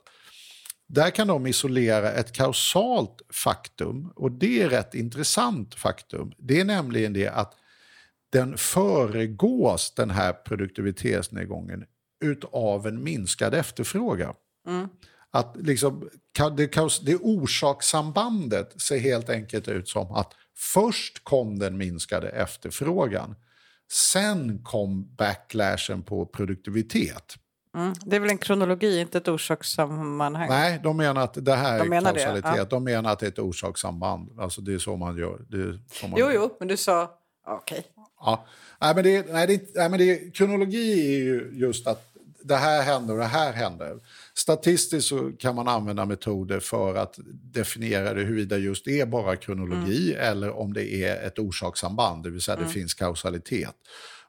där kan de isolera ett kausalt faktum, och det är rätt intressant faktum. Det är nämligen det att den föregås, den här produktivitetsnedgången, utav en minskad efterfrågan. Mm. Att liksom, det, det orsakssambandet ser helt enkelt ut som att först kom den minskade efterfrågan. Sen kom backlashen på produktivitet. Mm. Det är väl en kronologi, inte ett orsakssammanhang? Nej, de menar att det här de är kausalitet. Det, ja. De menar att det är ett orsakssamband. Alltså det är så man gör. Det så man jo, gör. jo, men du sa... Okej. Okay. Ja. Nej, men det, nej, det, nej, men det, kronologi är ju just att det här händer och det här händer. Statistiskt så kan man använda metoder för att definiera det huruvida just det är bara kronologi mm. eller om det är ett orsakssamband, det vill säga mm. det finns kausalitet.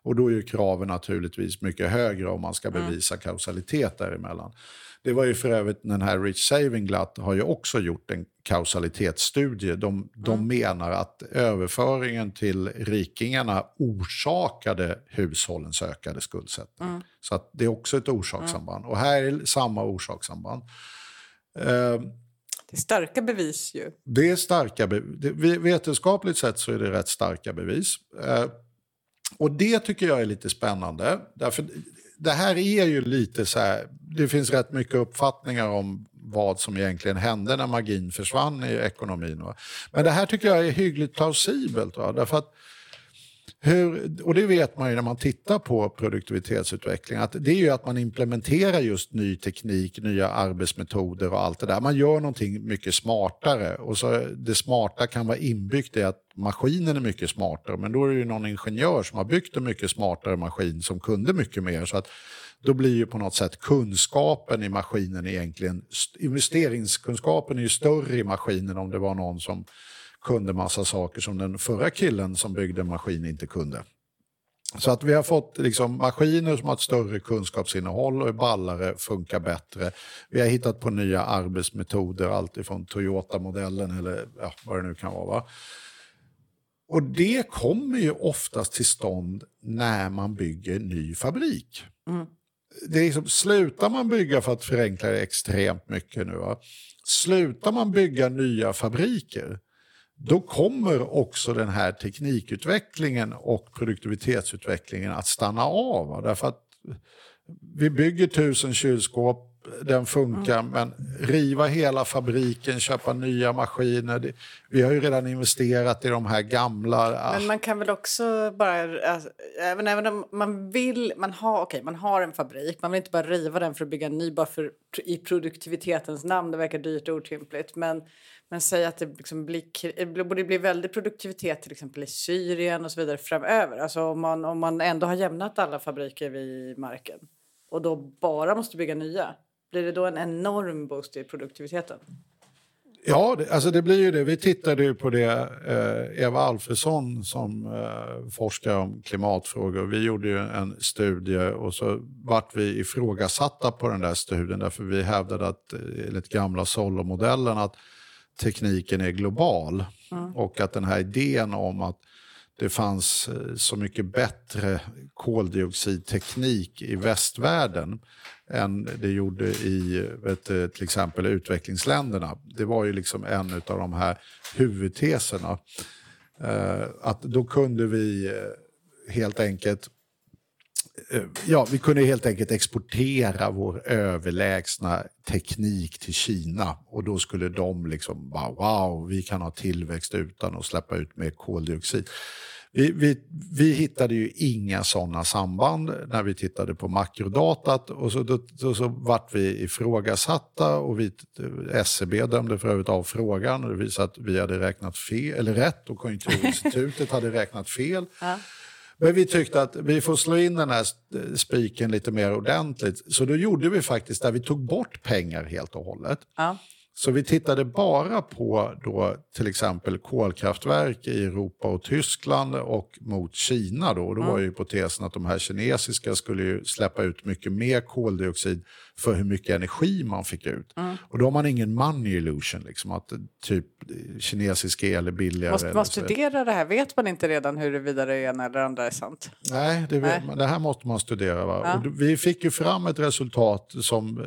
Och då är kraven naturligtvis mycket högre om man ska mm. bevisa mm. kausalitet däremellan. Det var ju för övrigt den här Rich Saving Glatt har ju också gjort en kausalitetsstudie. De, de mm. menar att överföringen till rikingarna orsakade hushållens ökade skuldsättning. Mm. Så att det är också ett orsakssamband. Mm. Och här är samma orsakssamband. Uh, det är starka bevis ju. Det är starka bevis. Vetenskapligt sett så är det rätt starka bevis. Uh, och det tycker jag är lite spännande. Därför det här är ju lite så här, det finns rätt mycket uppfattningar om vad som egentligen hände när magin försvann i ekonomin. Va? Men det här tycker jag är hyggligt plausibelt. Va? Därför att hur, och det vet man ju när man tittar på produktivitetsutveckling, att det är ju att man implementerar just ny teknik, nya arbetsmetoder och allt det där. Man gör någonting mycket smartare och så det smarta kan vara inbyggt i att maskinen är mycket smartare, men då är det ju någon ingenjör som har byggt en mycket smartare maskin som kunde mycket mer. Så att då blir ju på något sätt kunskapen i maskinen egentligen, investeringskunskapen är ju större i maskinen om det var någon som kunde massa saker som den förra killen som byggde en maskin inte kunde. Så att vi har fått liksom maskiner som har ett större kunskapsinnehåll och är ballare, funkar bättre. Vi har hittat på nya arbetsmetoder, alltifrån Toyota-modellen eller ja, vad det nu kan vara. Va? Och det kommer ju oftast till stånd när man bygger ny fabrik. Mm. Det är liksom, slutar man bygga för att förenkla det extremt mycket nu, va? slutar man bygga nya fabriker, då kommer också den här teknikutvecklingen och produktivitetsutvecklingen att stanna av. Därför att vi bygger tusen kylskåp, den funkar, mm. men riva hela fabriken, köpa nya maskiner. Vi har ju redan investerat i de här gamla. Äh. Men man kan väl också bara, alltså, även, även om man vill, man har, okay, man har en fabrik, man vill inte bara riva den för att bygga en ny bara för, i produktivitetens namn, det verkar dyrt och otympligt. Men men säg att det liksom blir, borde bli väldigt produktivitet till exempel i Syrien och så vidare framöver. Alltså om man, om man ändå har jämnat alla fabriker vid marken och då bara måste bygga nya, blir det då en enorm boost i produktiviteten? Ja, det, alltså det blir ju det. Vi tittade ju på det, eh, Eva Alfredsson som eh, forskar om klimatfrågor. Vi gjorde ju en studie och så vart vi ifrågasatta på den där studien därför vi hävdade att eh, enligt gamla Solo-modellen att tekniken är global. Mm. Och att den här idén om att det fanns eh, så mycket bättre koldioxidteknik i västvärlden än det gjorde i vet, till exempel utvecklingsländerna. Det var ju liksom en av de här huvudteserna. Eh, att då kunde vi eh, helt enkelt eh, ja, vi kunde helt enkelt exportera vår överlägsna teknik till Kina och då skulle de liksom bara wow, vi kan ha tillväxt utan att släppa ut mer koldioxid. Vi, vi, vi hittade ju inga sådana samband när vi tittade på makrodatat och så, då, då, så vart vi ifrågasatta och vi, SCB e dömde för övrigt av frågan och det visade att vi hade räknat fel, eller rätt och Konjunkturinstitutet hade räknat fel. Ja. Men vi tyckte att vi får slå in den här spiken lite mer ordentligt. Så då gjorde vi faktiskt där vi tog bort pengar helt och hållet. Ja. Så vi tittade bara på då till exempel kolkraftverk i Europa och Tyskland och mot Kina. Då. Och då mm. var ju hypotesen att de här kinesiska skulle släppa ut mycket mer koldioxid för hur mycket energi man fick ut. Mm. Och då har man ingen money illusion, liksom, att typ kinesisk el är billigare. Måste man studera det här? Vet man inte redan huruvida det ena eller andra är sant? Nej, det, Nej. det här måste man studera. Ja. vi fick ju fram ett resultat som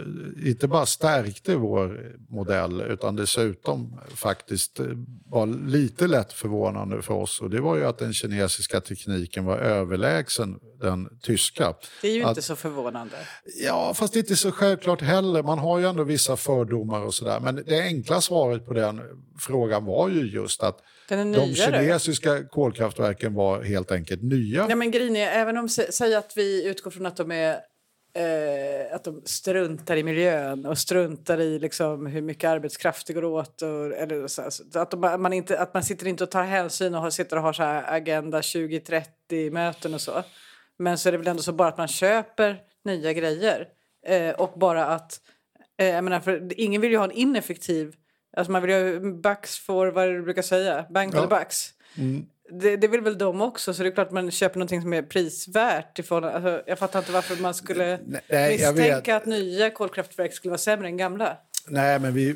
eh, inte bara stärkte vår modell utan dessutom faktiskt eh, var lite lätt förvånande för oss. Och det var ju att den kinesiska tekniken var överlägsen den tyska. Det är ju att, inte så förvånande. Ja, fast det är inte så självklart heller. Man har ju ändå vissa fördomar och sådär. Men det enkla svaret på den frågan var ju just att de kinesiska kolkraftverken var helt enkelt nya. Ja, men är, även om säg att vi utgår från att de är Eh, att de struntar i miljön och struntar i liksom, hur mycket arbetskraft det går åt. Och, eller så, att, de, man inte, att man sitter inte och tar hänsyn och har, sitter och har så Agenda 2030-möten och så. Men så är det väl ändå så bara att man köper nya grejer. Eh, och bara att... Eh, jag menar, för ingen vill ju ha en ineffektiv... Alltså man vill ju ha bucks for vad du brukar säga. For ja. the bucks. Mm. Det, det vill väl de också, så det är klart man köper någonting som är prisvärt. Ifrån, alltså, jag fattar inte varför man skulle Nej, misstänka att nya kolkraftverk skulle vara sämre än gamla. Nej, men, vi,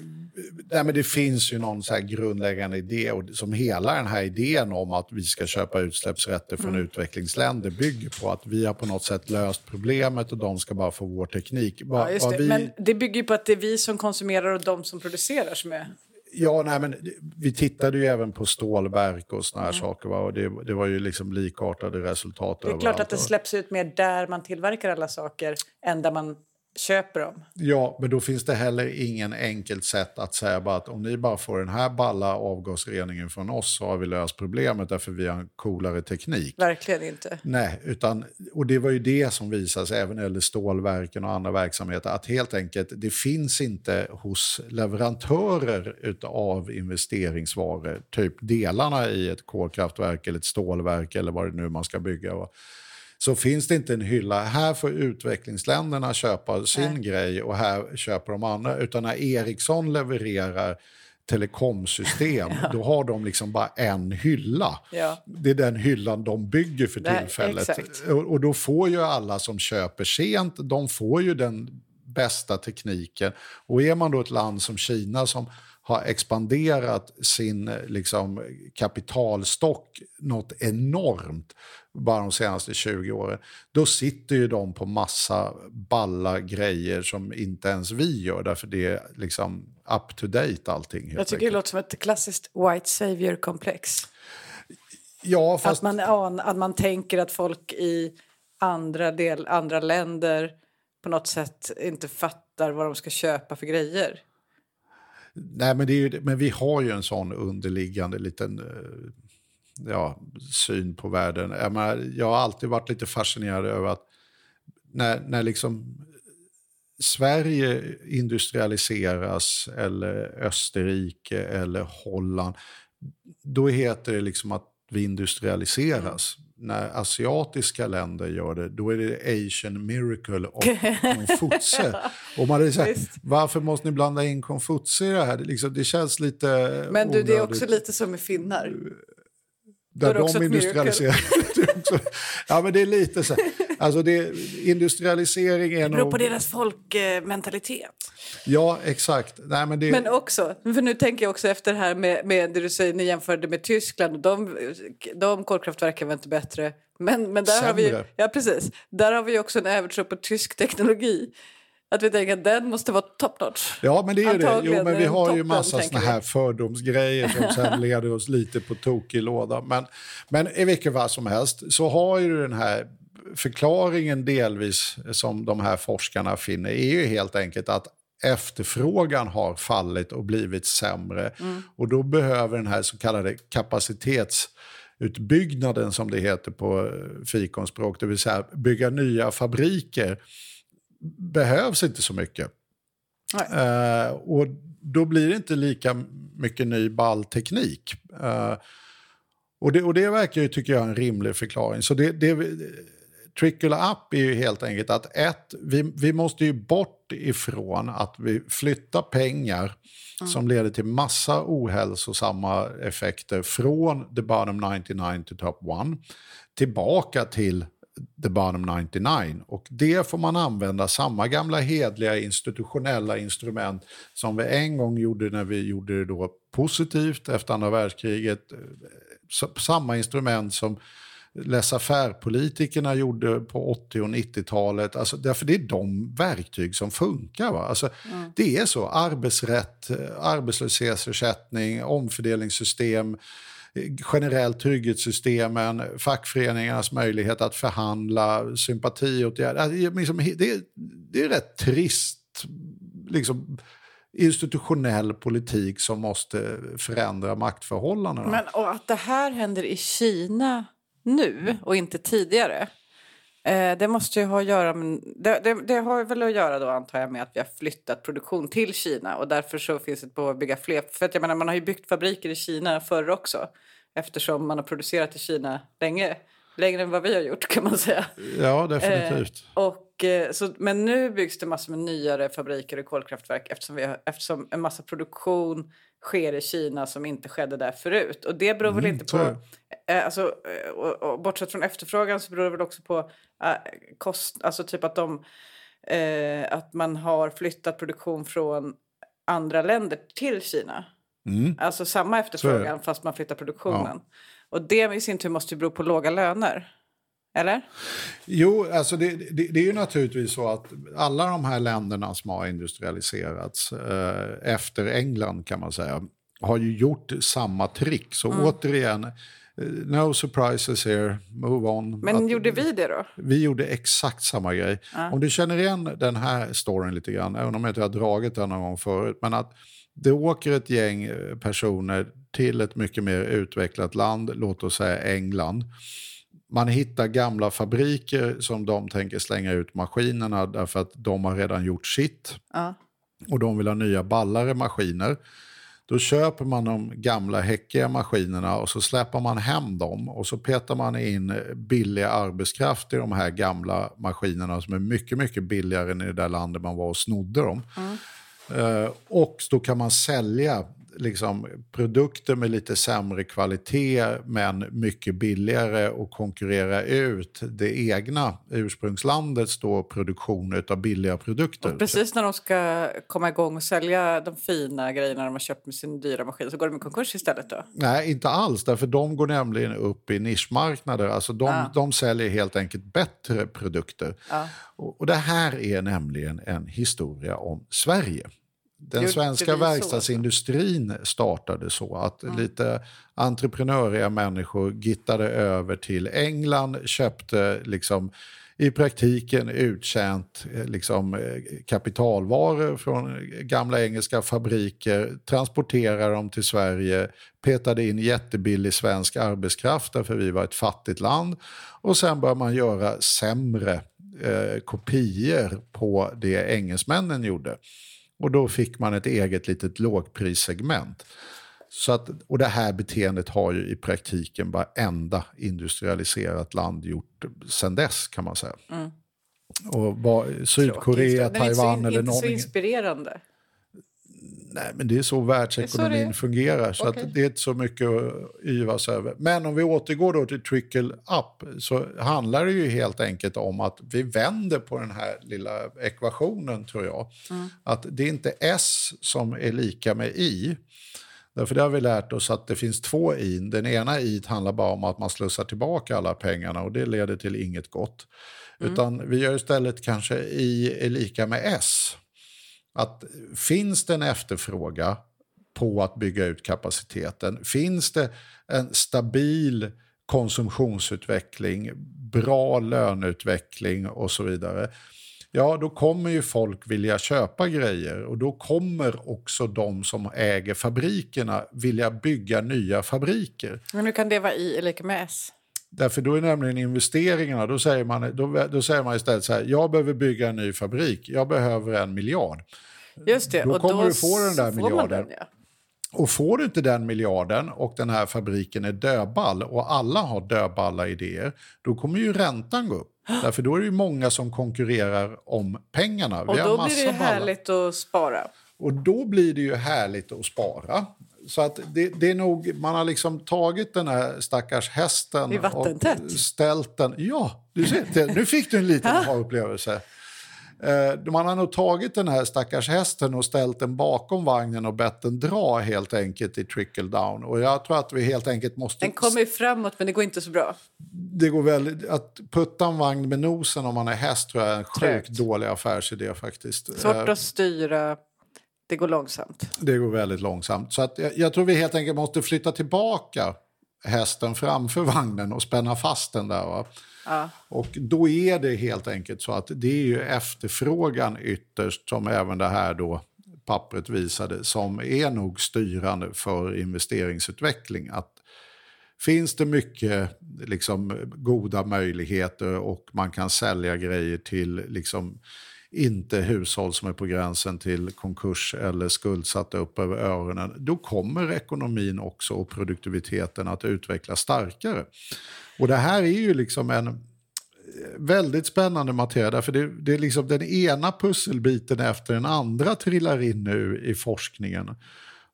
nej, men det finns ju någon så grundläggande idé och som hela den här idén om att vi ska köpa utsläppsrätter från mm. utvecklingsländer bygger på att vi har på något sätt löst problemet och de ska bara få vår teknik. Va, ja, det. Vi... Men det bygger ju på att det är vi som konsumerar och de som producerar som är Ja, nej, men vi tittade ju även på stålverk och såna här mm. saker. Va? Och det, det, var ju liksom likartade resultat. Det är klart att det släpps ut mer där man tillverkar alla saker än där man köper dem. Ja, men då finns det heller ingen enkelt sätt att säga bara att om ni bara får den här balla avgasreningen från oss så har vi löst problemet därför vi har en coolare teknik. Verkligen inte. Nej, utan, och det var ju det som visade sig även när det gäller stålverken och andra verksamheter att helt enkelt det finns inte hos leverantörer av investeringsvaror, typ delarna i ett kolkraftverk eller ett stålverk eller vad det nu man ska bygga så finns det inte en hylla. Här får utvecklingsländerna köpa sin Nej. grej och här köper de andra. Utan när Ericsson levererar telekomsystem, ja. då har de liksom bara en hylla. Ja. Det är den hyllan de bygger för tillfället. Nej, och, och då får ju alla som köper sent, de får ju den bästa tekniken. Och är man då ett land som Kina som har expanderat sin liksom, kapitalstock något enormt bara de senaste 20 åren, då sitter ju de på massa balla grejer som inte ens vi gör, därför det är liksom up to date allting. Jag tycker det låter som ett klassiskt white savior-komplex. Ja, fast... Att man, att man tänker att folk i andra, del, andra länder på något sätt inte fattar vad de ska köpa för grejer. Nej, men, det är ju, men vi har ju en sån underliggande liten eh, ja, syn på världen. Jag, menar, jag har alltid varit lite fascinerad över att när, när liksom Sverige industrialiseras eller Österrike eller Holland, då heter det liksom att vi industrialiseras. Mm. När asiatiska länder gör det, då är det Asian miracle och Konfutse. och man är så här, varför måste ni blanda in Konfutse i det här? Det, liksom, det känns lite Men du, det är också lite som med finnar. Där de industrialiserar. ja, men det är lite så. Alltså det, industrialisering är Det beror nog... på deras folkmentalitet. Ja, exakt. Nej, men, det... men också, för nu tänker jag också efter det här med, med det du säger, ni jämförde med Tyskland. De, de kolkraftverken var inte bättre. Men, men där Sämre. har vi, ja, precis. Där har vi också en övertro på tysk teknologi. Att vi tänker att den måste vara top notch. Ja, men det är det. Jo, men vi har toppen, ju massa såna här fördomsgrejer som sen leder oss lite på tokig låda. Men, men i vilket fall som helst så har ju den här förklaringen delvis som de här forskarna finner är ju helt enkelt att efterfrågan har fallit och blivit sämre. Mm. Och då behöver den här så kallade kapacitetsutbyggnaden som det heter på fikonspråk, det vill säga bygga nya fabriker behövs inte så mycket. Uh, och då blir det inte lika mycket ny ballteknik. Uh, och, det, och det verkar ju, tycker jag, en rimlig förklaring. Så det, det, trickle up är ju helt enkelt att ett, vi, vi måste ju bort ifrån att vi flyttar pengar mm. som leder till massa ohälsosamma effekter från the bottom 99 to top 1 tillbaka till the bottom 99. Och det får man använda samma gamla hedliga institutionella instrument som vi en gång gjorde när vi gjorde det då positivt efter andra världskriget. Samma instrument som laissez-faire-politikerna gjorde på 80 och 90-talet. Alltså, därför det är de verktyg som funkar. Va? Alltså, mm. Det är så. Arbetsrätt, arbetslöshetsersättning, omfördelningssystem, generellt trygghetssystemen, fackföreningarnas möjlighet att förhandla, sympatiåtgärder. Alltså, det, det är rätt trist liksom, institutionell politik som måste förändra maktförhållandena. Men, och att det här händer i Kina nu och inte tidigare. Eh, det måste ju ha att göra med, det, det, det, har väl att göra då antar jag med att vi har flyttat produktion till Kina och därför så finns det ett behov att bygga fler. För att jag menar man har ju byggt fabriker i Kina förr också eftersom man har producerat i Kina länge. Längre än vad vi har gjort kan man säga. Ja, definitivt. Eh, och, eh, så, men nu byggs det massor med nyare fabriker och kolkraftverk eftersom, vi har, eftersom en massa produktion sker i Kina som inte skedde där förut. Och det beror mm, väl inte på... Eh, alltså, eh, och, och, bortsett från efterfrågan så beror det väl också på eh, kost, alltså typ att, de, eh, att man har flyttat produktion från andra länder till Kina. Mm. Alltså samma efterfrågan fast man flyttar produktionen. Ja. Och det i sin tur måste ju bero på låga löner. Eller? Jo, alltså det, det, det, är ju naturligtvis så att alla de här länderna som har industrialiserats eh, efter England kan man säga har ju gjort samma trick. Så mm. återigen, no surprises here, move on. Men att, gjorde vi det då? Vi gjorde exakt samma grej. Ja. Om du känner igen den här storyn lite grann, även om jag inte har dragit den någon gång förut, men att det åker ett gäng eh, personer till ett mycket mer utvecklat land, låt oss säga England. Man hittar gamla fabriker som de tänker slänga ut maskinerna därför att de har redan gjort sitt Ja. och de vill ha nya ballare maskiner. Då köper man de gamla häckiga maskinerna och så släpper man hem dem och så petar man in billig arbetskraft i de här gamla maskinerna som är mycket, mycket billigare än i det där landet man var och snodde dem. Eh, och då kan man sälja liksom, produkter med lite sämre kvalitet men mycket billigare och konkurrera ut det egna ursprungslandets då produktion av billiga produkter. Och precis när de ska komma igång och sälja de fina grejerna de har köpt med sin dyra maskin så går de i konkurs istället då? Nej, inte alls. Därför de går nämligen upp i nischmarknader. Alltså de, Ah. de säljer helt enkelt bättre produkter. Ja. Och, och det här är nämligen en historia om Sverige. Den svenska verkstadsindustrin startade så att lite entreprenöriga människor gittade över till England, köpte liksom i praktiken uttjänt eh, liksom, eh, kapitalvaror från gamla engelska fabriker, transporterade dem till Sverige, petade in jättebillig svensk arbetskraft därför vi var ett fattigt land. Och sen började man göra sämre eh, kopior på det engelsmännen gjorde. Och då fick man ett eget litet lågprissegment. Så att, och det här beteendet har ju i praktiken varenda industrialiserat land gjort sen dess kan man säga. Och vad, Sydkorea, Tråkigt. Taiwan eller Inte så någon... inspirerande. Nej, men det är så världsekonomin är så det- fungerar. Så Okej. att det är inte så mycket att yvas över. Men om vi återgår då till trickle up så handlar det ju helt enkelt om att vi vänder på den här lilla ekvationen tror jag. Att det är inte S som är lika med I. Därför det har vi lärt oss att det finns två i. Den ena i handlar bara om att man slussar tillbaka alla pengarna och det leder till inget gott. Utan vi gör istället kanske i är lika med S. Att finns det en efterfråga på att bygga ut kapaciteten? Finns det en stabil konsumtionsutveckling, bra löneutveckling och så vidare? Ja, då kommer ju folk vilja köpa grejer och då kommer också de som äger fabrikerna vilja bygga nya fabriker. Men hur kan det vara I är lika med S? Därför då är nämligen investeringarna, då säger man, då, då säger man istället så här, jag behöver bygga en ny fabrik, jag behöver en miljard. Just det. Då och kommer du få den där miljarden. Den, ja. Och får du inte den miljarden och den här fabriken är dödball och alla har dödballa idéer, då kommer ju räntan gå upp. Därför då är det många som konkurrerar om pengarna. Och då blir det härligt att spara. Och då blir det ju härligt att spara. Så att det, det är nog, man har liksom tagit den här stackars hästen och ställt den... Ja, du ser, det, nu fick du en liten aha-upplevelse. Eh, Man har nog tagit den här stackars hästen och ställt den bakom vagnen och bett den dra helt enkelt i trickle down. Och jag tror att vi helt enkelt måste... Den kommer ju framåt, men det går inte så bra. Det går väldigt, att putta en vagn med nosen om man är häst tror jag är en sjukt dålig affärsidé faktiskt. Svårt Eh, att styra. Det går långsamt. Det går väldigt långsamt. Så att jag, jag tror vi helt enkelt måste flytta tillbaka hästen framför vagnen och spänna fast den där. Va? Ja. Och då är det helt enkelt så att det är ju efterfrågan ytterst som även det här då pappret visade som är nog styrande för investeringsutveckling. Att finns det mycket liksom, goda möjligheter och man kan sälja grejer till liksom, inte hushåll som är på gränsen till konkurs eller skuldsatta upp över öronen, då kommer ekonomin också och produktiviteten att utvecklas starkare. Och det här är ju liksom en eh, väldigt spännande materia, därför det, det är liksom den ena pusselbiten efter den andra trillar in nu i forskningen.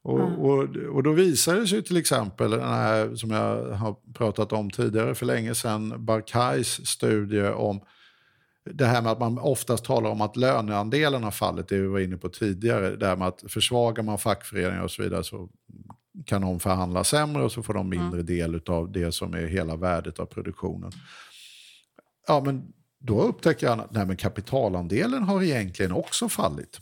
Och, och, och då visar det sig till exempel, den här som jag har pratat om tidigare för länge sedan, Barkais studie om det här med att man oftast talar om att löneandelen har fallit, det vi var inne på tidigare, det här med att försvagar man fackföreningar och så vidare så kan de förhandla sämre och så får de mindre del av det som är hela värdet av produktionen. Ja, men då upptäcker jag att nej, men kapitalandelen har egentligen också fallit.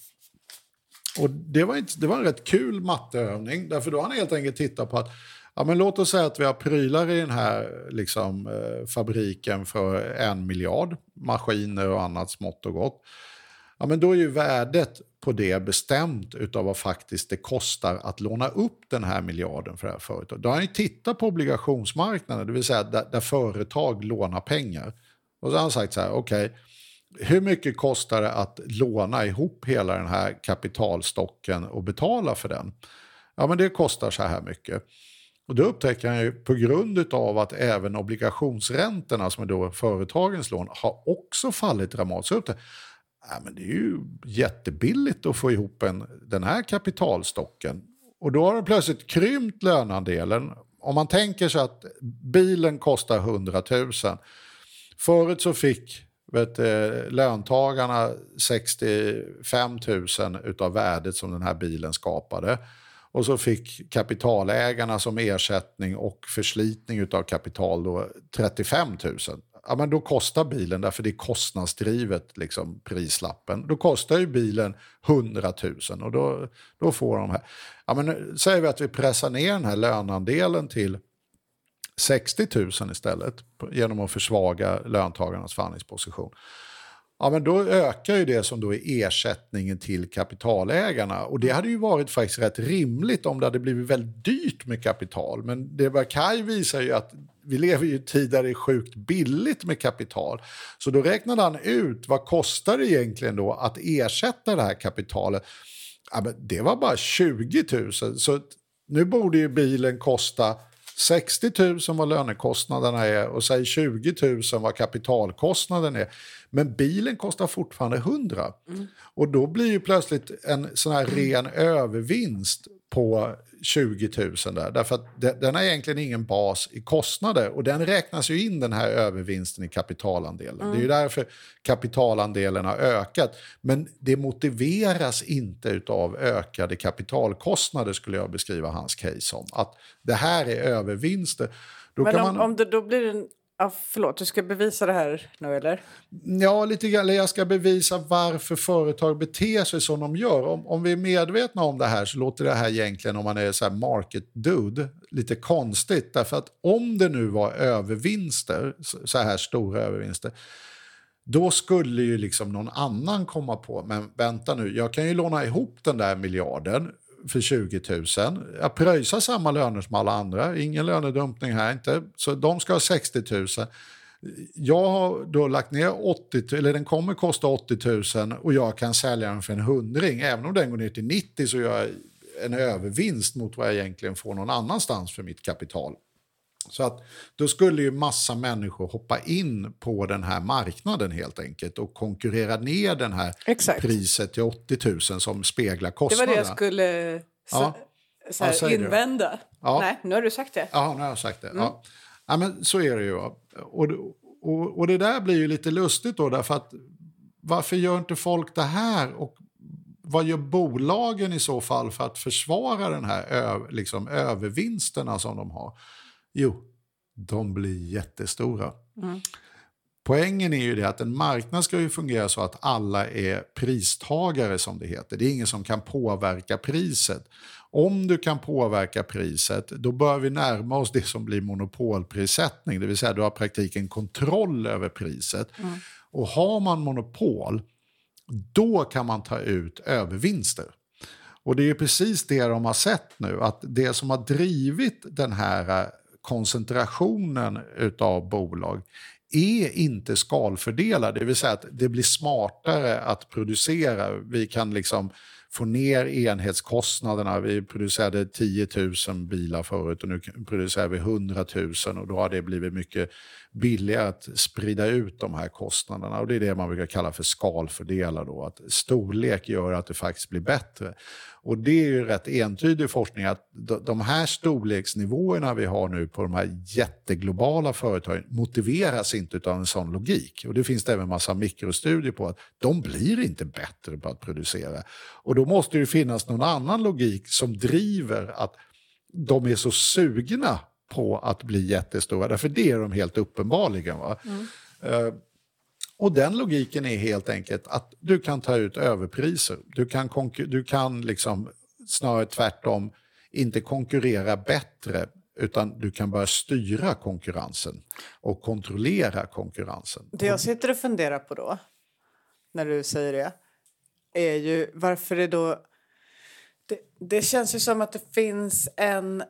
Och det var, inte, det var en rätt kul matteövning, därför då har han helt enkelt tittat på att Ja, men låt oss säga att vi har prylar i den här liksom, eh, fabriken för en miljard. Maskiner och annat smått och gott. Ja, men då är ju värdet på det bestämt av vad faktiskt det kostar att låna upp den här miljarden för det här företaget. Då har han tittat på obligationsmarknaden, det vill säga där, där företag lånar pengar. Och så har han sagt så här, okej, okay, hur mycket kostar det att låna ihop hela den här kapitalstocken och betala för den? Ja, men det kostar så här mycket. Och då upptäcker han ju på grund av att även obligationsräntorna, som är då företagens lån, har också fallit dramatiskt. Upp det. Ja, men det är ju jättebilligt att få ihop en, den här kapitalstocken. Och då har den plötsligt krympt löneandelen. Om man tänker sig att bilen kostar 100 000. Förut så fick vet, eh, löntagarna 65 000 av värdet som den här bilen skapade. Och så fick kapitalägarna som ersättning och förslitning av kapital då 35 000. Ja, men då kostar bilen, därför det är kostnadsdrivet, liksom, prislappen. Då kostar ju bilen 100 000 och då, då får de här. Ja, men nu säger vi att vi pressar ner den här löneandelen till 60 000 istället genom att försvaga löntagarnas förhandlingsposition ja, men då ökar ju det som då är ersättningen till kapitalägarna. Och det hade ju varit faktiskt rätt rimligt om det hade blivit väldigt dyrt med kapital. Men det Kaj visar ju att vi lever i en tid där det är sjukt billigt med kapital. Så då räknade han ut vad kostar det egentligen då att ersätta det här kapitalet. Ja, men det var bara 20 000. Så nu borde ju bilen kosta 60 000 vad lönekostnaderna är och säg 20 000 vad kapitalkostnaden är. Men bilen kostar fortfarande 100. Mm. Och då blir ju plötsligt en sån här ren övervinst på 20 000 där. Därför att den har egentligen ingen bas i kostnader och den räknas ju in den här övervinsten i kapitalandelen. Mm. Det är ju därför kapitalandelen har ökat. Men det motiveras inte av ökade kapitalkostnader skulle jag beskriva hans case som. Att det här är övervinster. Då Men om, man... om det då blir en Ja, förlåt, du ska bevisa det här nu eller? Ja, lite grann. Jag ska bevisa varför företag beter sig som de gör. Om, om vi är medvetna om det här så låter det här egentligen, om man är så här market dude, lite konstigt. Därför att om det nu var övervinster, så här stora övervinster, då skulle ju liksom någon annan komma på, men vänta nu, jag kan ju låna ihop den där miljarden för 20 000. Jag pröjsar samma löner som alla andra, ingen lönedumpning här inte. Så de ska ha 60 000. Jag har då lagt ner 80 eller den kommer kosta 80 000 och jag kan sälja den för en hundring. Även om den går ner till 90 så gör jag en övervinst mot vad jag egentligen får någon annanstans för mitt kapital. Så att då skulle ju massa människor hoppa in på den här marknaden helt enkelt och konkurrera ner den här Exakt. priset till 80 000 som speglar kostnaderna. Det var det jag skulle ja. så här, ja, invända. Ja. Nej, nu har du sagt det. Ja, nu har jag sagt det. Mm. Ja. ja. men så är det ju. Och, och, och det där blir ju lite lustigt då därför att varför gör inte folk det här och vad gör bolagen i så fall för att försvara den här liksom, övervinsterna som de har? Jo, de blir jättestora. Mm. Poängen är ju det att en marknad ska ju fungera så att alla är pristagare som det heter. Det är ingen som kan påverka priset. Om du kan påverka priset, då bör vi närma oss det som blir monopolprissättning. Det vill säga du har praktiken kontroll över priset. Mm. Och har man monopol, då kan man ta ut övervinster. Och det är precis det de har sett nu, att det som har drivit den här koncentrationen av bolag är inte skalfördelad, det vill säga att det blir smartare att producera. Vi kan liksom få ner enhetskostnaderna. Vi producerade 10 000 bilar förut och nu producerar vi 100 000 och då har det blivit mycket billigare att sprida ut de här kostnaderna. Och det är det man brukar kalla för skalfördelar. Då, att storlek gör att det faktiskt blir bättre. Och det är ju rätt entydig forskning att de här storleksnivåerna vi har nu på de här jätteglobala företagen motiveras inte av en sån logik. Och det finns det även en massa mikrostudier på att de blir inte bättre på att producera. Och då måste det finnas någon annan logik som driver att de är så sugna på att bli jättestora, därför det är de helt uppenbarligen. Va? Mm. Och den logiken är helt enkelt att du kan ta ut överpriser. Du kan, du kan liksom snarare tvärtom inte konkurrera bättre utan du kan börja styra konkurrensen och kontrollera konkurrensen. Det jag sitter och funderar på då, när du säger det, är ju varför det då... Det, det känns ju som att det finns en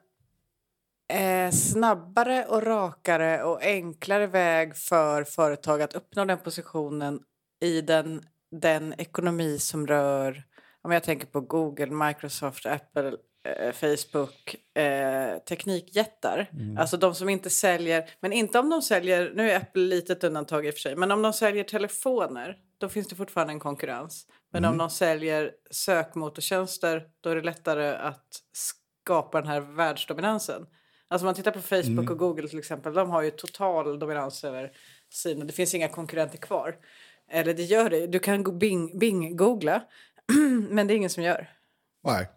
eh, snabbare och rakare och enklare väg för företag att uppnå den positionen i den, den ekonomi som rör... Om jag tänker på Google, Microsoft, Apple, eh, Facebook, eh, teknikjättar. Mm. Alltså de som inte säljer, men inte om de säljer, nu är Apple lite ett undantag i och för sig, men om de säljer telefoner då finns det fortfarande en konkurrens. Men Mm. om de säljer sökmotortjänster då är det lättare att skapa den här världsdominansen. Alltså man tittar på Facebook Mm. och Google till exempel, de har ju total dominans över sina, det finns inga konkurrenter kvar. Eller det gör det, du kan go- bing, bing-googla, men det är ingen som gör. Nej,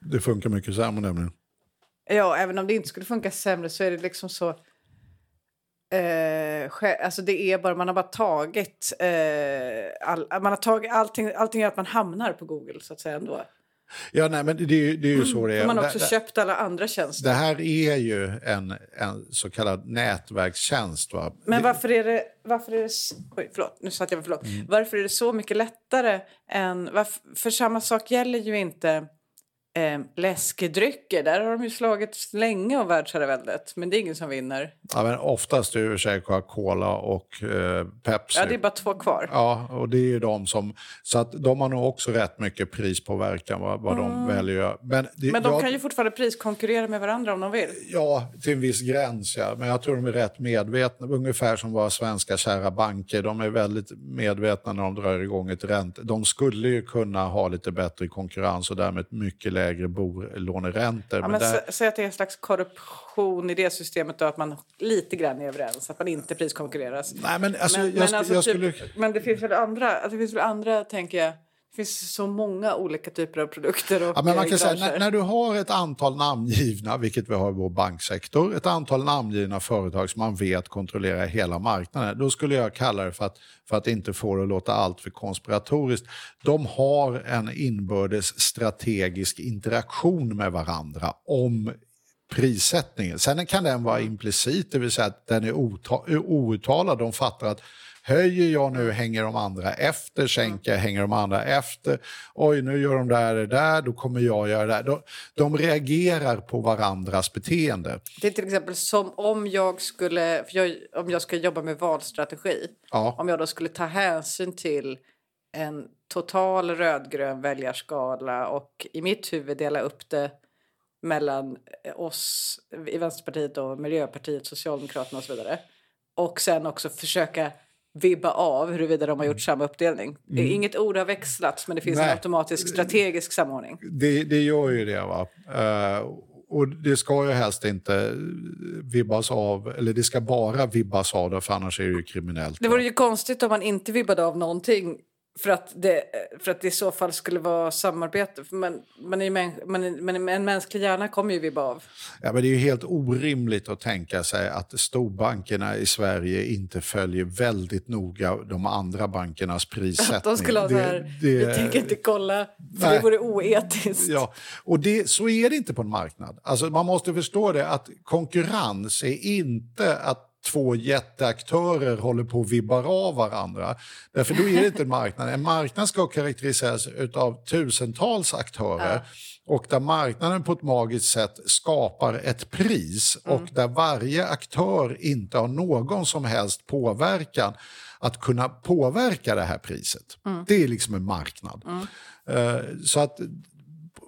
det funkar mycket sämre nämligen. Ja, även om det inte skulle funka sämre så är det liksom så... Eh, alltså det är bara, man har bara tagit... Eh, all, man har tagit allting, allting gör att man hamnar på Google så att säga ändå. Ja, nej, men det, det är ju så det är. Man har också det, köpt alla andra tjänster. det här är ju en, en så kallad nätverkstjänst. Va? Men varför är det... Varför är det oj, förlåt, nu satt jag förlåt. Mm. Varför är det så mycket lättare än... Varför, för samma sak gäller ju inte eh, läskedrycker. Där har de ju slagit länge av världsherraväldet. Men det är ingen som vinner. Ja, men oftast är det sig Coca-Cola och eh, Pepsi. Ja, det är bara två kvar. Ja, och det är ju de som... Så att de har nog också rätt mycket prispåverkan vad, vad de väljer. Men, det, Mm. Men de jag, kan ju fortfarande priskonkurrera med varandra om de vill. Ja, till en viss gräns, ja. Men jag tror de är rätt medvetna. Ungefär som våra svenska kära banker. De är väldigt medvetna när de drar igång ett ränt. De skulle ju kunna ha lite bättre konkurrens och därmed mycket lägre bolåneräntor. Ja, men där, sä- Säg att det är en slags korruption i det systemet och att man lite grann är överens, att man inte priskonkurreras. nej, men alltså, men, jag, men, alltså jag typ, skulle... men det finns väl andra, alltså det finns väl andra, tänker jag. Det finns så många olika typer av produkter och Ja, men man kan säga, när, när du har ett antal namngivna, vilket vi har i vår banksektor, ett antal namngivna företag som man vet kontrollerar hela marknaden, då skulle jag kalla det för att, för att inte få det att låta allt för konspiratoriskt. De har en inbördes strategisk interaktion med varandra om prissättningen. Sen kan den vara implicit, det vill säga att den är outtalad. De fattar att Höjer jag nu hänger de andra efter, sänker jag hänger de andra efter. Oj, nu gör de där det där, då kommer jag göra det där. De, de reagerar på varandras beteende. Det är till exempel som om jag skulle, jag, om jag ska jobba med valstrategi, Ja. om jag då skulle ta hänsyn till en total rödgrön väljarskala och i mitt huvud dela upp det mellan oss i Vänsterpartiet och Miljöpartiet, Socialdemokraterna och så vidare. Och sen också försöka vibba av huruvida de har gjort samma uppdelning. Det är Inget ord har växlats men det finns Nej. en automatisk strategisk samordning. Det, det gör ju det. va. Eh, och det ska ju helst inte vibbas av, eller det ska bara vibbas av det, för annars är det ju kriminellt. Det vore ju konstigt om man inte vibbade av någonting för att det, för att det i så fall skulle vara samarbete. För man, man är män, man är, men en mänsklig hjärna kommer ju vibba av. Ja, men det är ju helt orimligt att tänka sig att storbankerna i Sverige inte följer väldigt noga de andra bankernas prissättning. Att de skulle ha så här, Det- vi tänker inte kolla, för Nej. det vore oetiskt. Ja, och det, så är det inte på en marknad. Alltså, man måste förstå det att konkurrens är inte att två jätteaktörer håller på och vibbar av varandra. Därför då är det inte en marknad. En marknad ska karaktäriseras av tusentals aktörer. Och där marknaden på ett magiskt sätt skapar ett pris och där varje aktör inte har någon som helst påverkan att kunna påverka det här priset. Det är liksom en marknad. Eh, Så att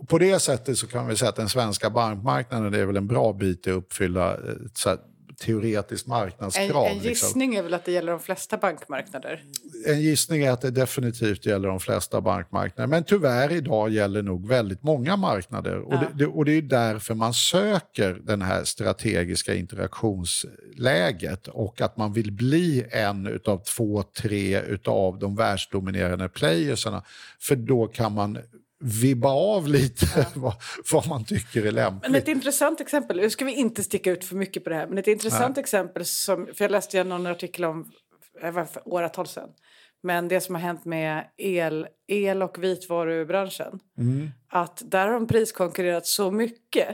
på det sättet så kan vi säga att den svenska bankmarknaden är väl en bra bit i att uppfylla ett så här teoretiskt En, marknadskrav. en liksom. gissning är väl att det gäller de flesta bankmarknader. en gissning är att det definitivt gäller de flesta bankmarknader. Men tyvärr idag gäller nog väldigt många marknader. Och, det, det, och det är därför man söker den här strategiska interaktionsläget och att man vill bli en utav två, tre utav de världsdominerande playerserna. För då kan man vibba av lite vad, vad man tycker är lämpligt. Men ett intressant exempel, nu ska vi inte sticka ut för mycket på det här, men ett intressant exempel som, för jag läste någon artikel om, var för åratal sedan, men det som har hänt med el, el och vitvarubranschen, att där har de priskonkurrerat så mycket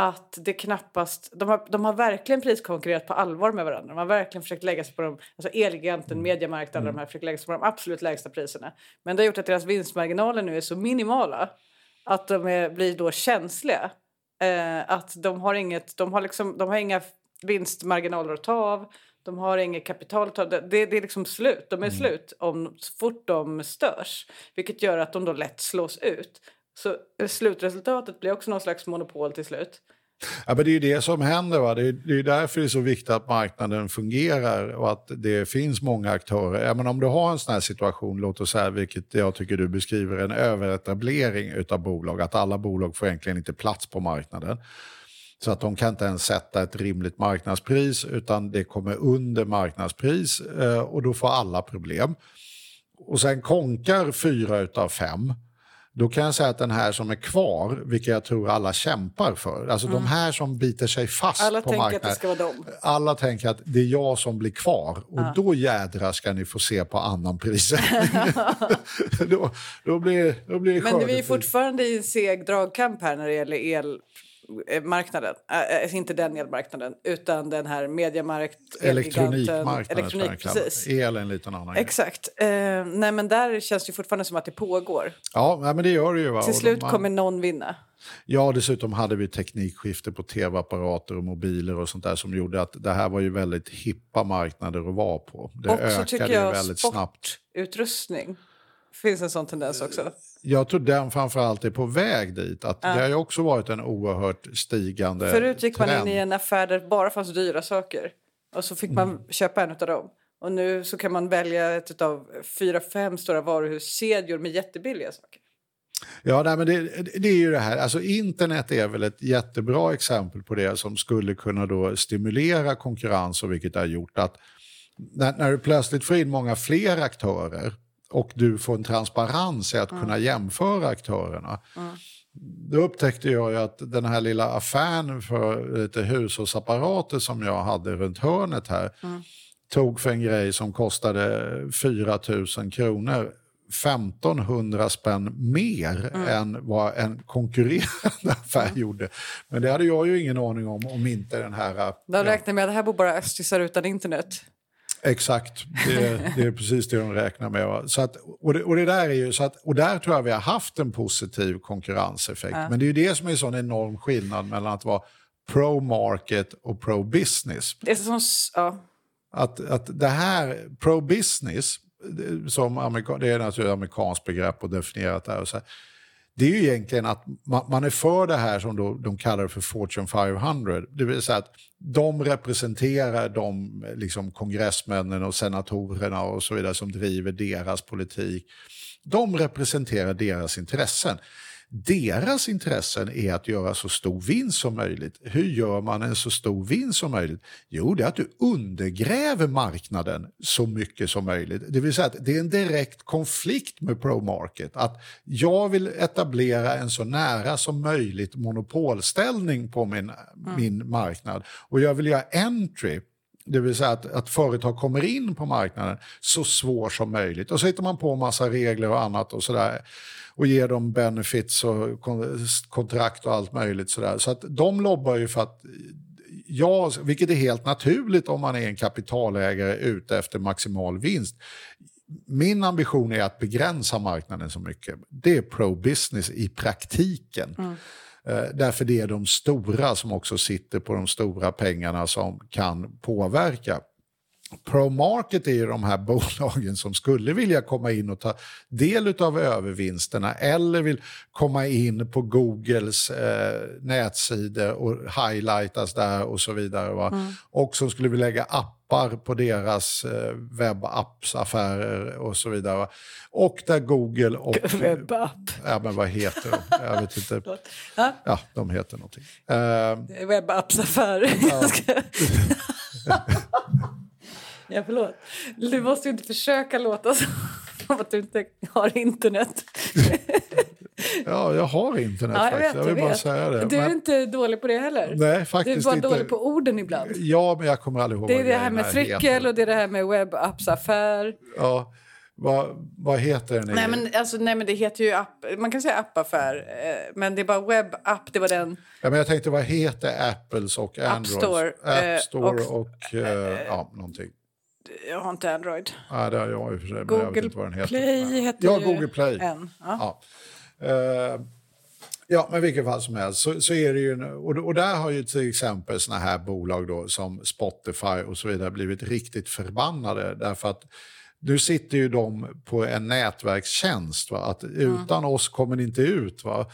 att det knappast... De har, de har verkligen priskonkurrerat på allvar med varandra. De har verkligen försökt lägga sig på de... Alltså Elgiganten, Mm. Mediamarkt, alla de här försökt lägga sig på de absolut lägsta priserna. Men det har gjort att deras vinstmarginaler nu är så minimala att de är, blir då känsliga. Eh, att de har, inget, de, har liksom, de har inga vinstmarginaler att ta av. De har inget kapital att ta av. Det, det är liksom slut. De är slut om, så fort de störs. Vilket gör att de då lätt slås ut. Så slutresultatet blir också någon slags monopol till slut. Ja, men det är ju det som händer. Va? Det, är, det är därför det är så viktigt att marknaden fungerar och att det finns många aktörer. Ja, men om du har en sån här situation, låt oss säga, vilket jag tycker du beskriver, en överetablering av bolag, att alla bolag får egentligen inte plats på marknaden. Så att de kan inte ens sätta ett rimligt marknadspris utan det kommer under marknadspris eh, och då får alla problem. Och sen konkar fyra utav fem. Då kan jag säga att den här som är kvar, vilket jag tror alla kämpar för, alltså de här som biter sig fast Alla på tänker att marknaden. det ska vara dem. Alla tänker att det är jag som blir kvar och då jädrar ska ni få se på annan prissättning. då, då, blir, då blir det Men vi är fortfarande i en seg dragkamp här när det gäller elmarknaden. Äh, inte den elmarknaden, utan den här mediamarkt, Elektronikmarknaden, Elektronik, precis. El är en liten annan. Exakt. Eh, nej, men där känns det fortfarande som att det pågår. Ja, nej, men det gör det ju. Va? Till slut de- kommer någon vinna. Ja, dessutom hade vi teknikskifte på tv-apparater och mobiler och sånt där som gjorde att det här var ju väldigt hippa marknader att vara på. Det Också ökade tycker ju jag väldigt snabbt. sportutrustning. Finns en sån tendens också. Jag tror den framförallt är på väg dit. Att Det har ju också varit en oerhört stigande Förut gick man in trend. i en affär där det bara fanns dyra saker. Och så fick man köpa en av dem. Och nu så kan man välja ett av fyra, fem stora varuhuskedjor med jättebilliga saker. Ja, nej, men det, det är ju det här. Alltså, internet är väl ett jättebra exempel på det som skulle kunna då stimulera konkurrens och vilket har gjort att när, när du plötsligt får in många fler aktörer och du får en transparens i att kunna jämföra aktörerna. Då upptäckte jag ju att den här lilla affären för lite hushållsapparater som jag hade runt hörnet här tog för en grej som kostade 4 000 kronor 1500 spänn mer än vad en konkurrerande affär gjorde. Men det hade jag ju ingen aning om om inte den här... De räknar med att det här bor bara östisar utan internet. Exakt, det, det är precis det de räknar med. va. Så att, och, det, och, det där är ju, så att, och där tror jag vi har haft en positiv konkurrenseffekt. Men det är ju det som är en sån enorm skillnad mellan att vara pro-market och pro-business. Det är som... s- Ja. Att, att det här, pro-business, som amerika, det är naturligtvis ett amerikanskt begrepp och definierat där. Och så här, det är ju egentligen att man, är för det här som då, de kallar för Fortune 500. Det vill säga att de representerar de liksom, kongressmännen och senatorerna och så vidare som driver deras politik. De representerar deras intressen. Deras intressen är att göra så stor vinst som möjligt. Hur gör man en så stor vinst som möjligt? Jo, det är att du undergräver marknaden så mycket som möjligt. Det vill säga att det är en direkt konflikt med ProMarket. Att jag vill etablera en så nära som möjligt monopolställning på min, min marknad. Och jag vill göra entry det vill säga att, att företag kommer in på marknaden så svår som möjligt. Och så hittar man på massa regler och annat och sådär. Och ger dem benefits och kon- kontrakt och allt möjligt. Sådär. Så att de lobbar ju för att Ja, vilket är helt naturligt om man är en kapitalägare ute efter maximal vinst. Min ambition är att begränsa marknaden så mycket. Det är pro-business i praktiken. Eh, Därför det är de stora som också sitter på de stora pengarna som kan påverka. ProMarket är ju de här bolagen som skulle vilja komma in och ta del av övervinsterna eller vill komma in på Googles eh, nätsidor och highlightas där och så vidare. Va? Och som skulle vilja lägga appar på deras eh, webbappsaffärer och så vidare. Va? Och där Google och... Webbapp. Ja, men vad heter de? Jag vet inte. Ja. Ja, de heter någonting. Eh, Webbappsaffär. Jag ska- ja, förlåt. Du måste ju inte försöka låta som att du inte har internet. ja, jag har internet Ja, jag faktiskt. vet. jag vill jag bara vet. säga det. Du är Men- inte dålig på det heller. Nej, du faktiskt är bara inte. dålig på orden ibland. Ja, men jag kommer aldrig ihåg Det är det här med fryckel heter. och det är det här med webbappsaffär. Ja, Vad, vad heter den? Nej men, alltså, nej, men det heter ju app. Man kan säga appaffär, eh, men det är bara webbapp. Det var den. Ja, men jag tänkte, vad heter Apples och Androids? App Store, eh, App Store och- och, eh, ja, någonting. Jag har inte Android. Ja, det har jag i och för sig, men jag vet Google inte vad den heter. Play heter Ja, ju Google Play. en. Ja. Ja. Eh, ja, men vilken fall som helst så, så är det ju, och, och där har ju till exempel såna här bolag då som Spotify och så vidare blivit riktigt förbannade därför att nu sitter ju de på en nätverkstjänst, va? att utan oss kommer ni inte ut. Va?